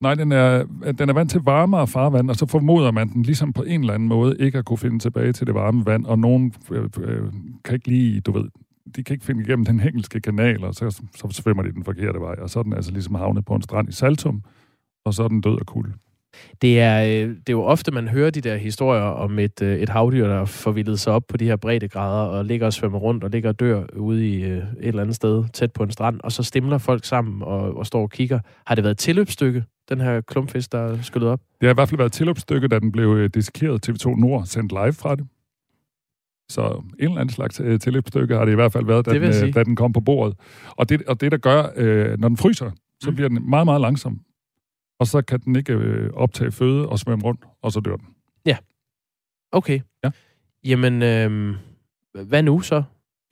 Nej, den er, den er vant til varmere farvand, og så formoder man den ligesom på en eller anden måde ikke at kunne finde tilbage til det varme vand, og nogen øh, øh, kan ikke lige, du ved, de kan ikke finde igennem den engelske kanal, og så, så svømmer de den forkerte vej, og så er den altså ligesom havnet på en strand i Saltum, og så er den død af kulde. Det er, øh, det er jo ofte, man hører de der historier om et, øh, et havdyr, der forvildet sig op på de her breddegrader, og ligger og svømmer rundt, og ligger og dør ude i øh, et eller andet sted, tæt på en strand, og så stemler folk sammen og, og står og kigger. Har det været et tilløbsstykke, den her klumpfisk, der er skyllet op? Det har i hvert fald været et tilløbsstykke, da den blev dissekeret TV2 Nord, sendt live fra det. Så en eller anden slags øh, tilløbsstykke har det i hvert fald været, da, den, øh, da den kom på bordet. Og det, og det der gør, øh, når den fryser, så mm. bliver den meget, meget langsom. Og så kan den ikke øh, optage føde og svømme rundt, og så dør den. Ja. Okay. Ja. Jamen, øh, hvad nu så?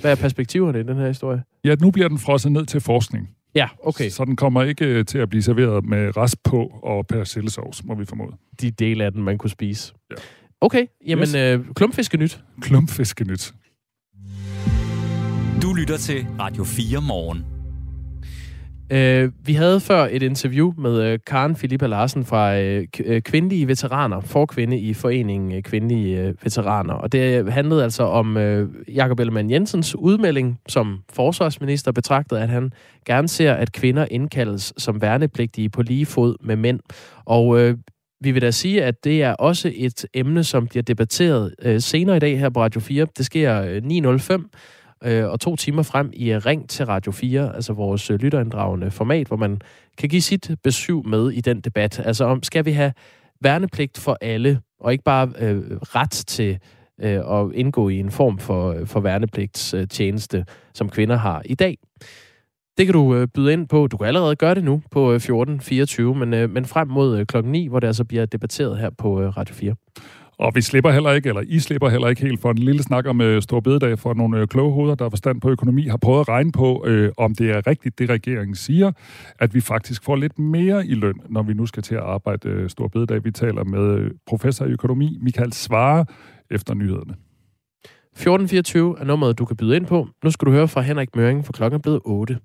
Hvad er perspektiverne i den her historie? Ja, nu bliver den frosset ned til forskning. Ja, okay. Så den kommer ikke øh, til at blive serveret med rest på og persillesovs, må vi formode. De dele af den, man kunne spise. Ja. Okay, jamen yes. øh, klumpfiskenyt. Klumpfiskenyt. Du lytter til Radio 4 morgen. Uh, vi havde før et interview med uh, Karen Filippa Larsen fra uh, Kvindelige Veteraner, forkvinde i Foreningen Kvindelige uh, Veteraner. Og det handlede altså om uh, Jakob Ellemann Jensens udmelding som forsvarsminister betragtede, at han gerne ser, at kvinder indkaldes som værnepligtige på lige fod med mænd. Og uh, vi vil da sige, at det er også et emne, som bliver debatteret uh, senere i dag her på Radio 4. Det sker uh, 9.05 øh, og to timer frem i Ring til Radio 4, altså vores øh, lytterinddragende format, hvor man kan give sit besøg med i den debat. Altså om, skal vi have værnepligt for alle, og ikke bare øh, ret til øh, at indgå i en form for, øh, for værnepligtstjeneste, som kvinder har i dag. Det kan du øh, byde ind på. Du kan allerede gøre det nu på øh, 14.24, men, øh, men frem mod øh, klokken 9, hvor det altså bliver debatteret her på øh, Radio 4. Og vi slipper heller ikke, eller I slipper heller ikke helt for en lille snak om øh, Stor Bededag for nogle øh, kloge hoveder, der har forstand på økonomi, har prøvet at regne på, øh, om det er rigtigt, det regeringen siger, at vi faktisk får lidt mere i løn, når vi nu skal til at arbejde øh, Stor Bededag. Vi taler med øh, professor i økonomi, Michael Svare, efter nyhederne. 1424 er nummeret, du kan byde ind på. Nu skal du høre fra Henrik Møring, for klokken er blevet 8.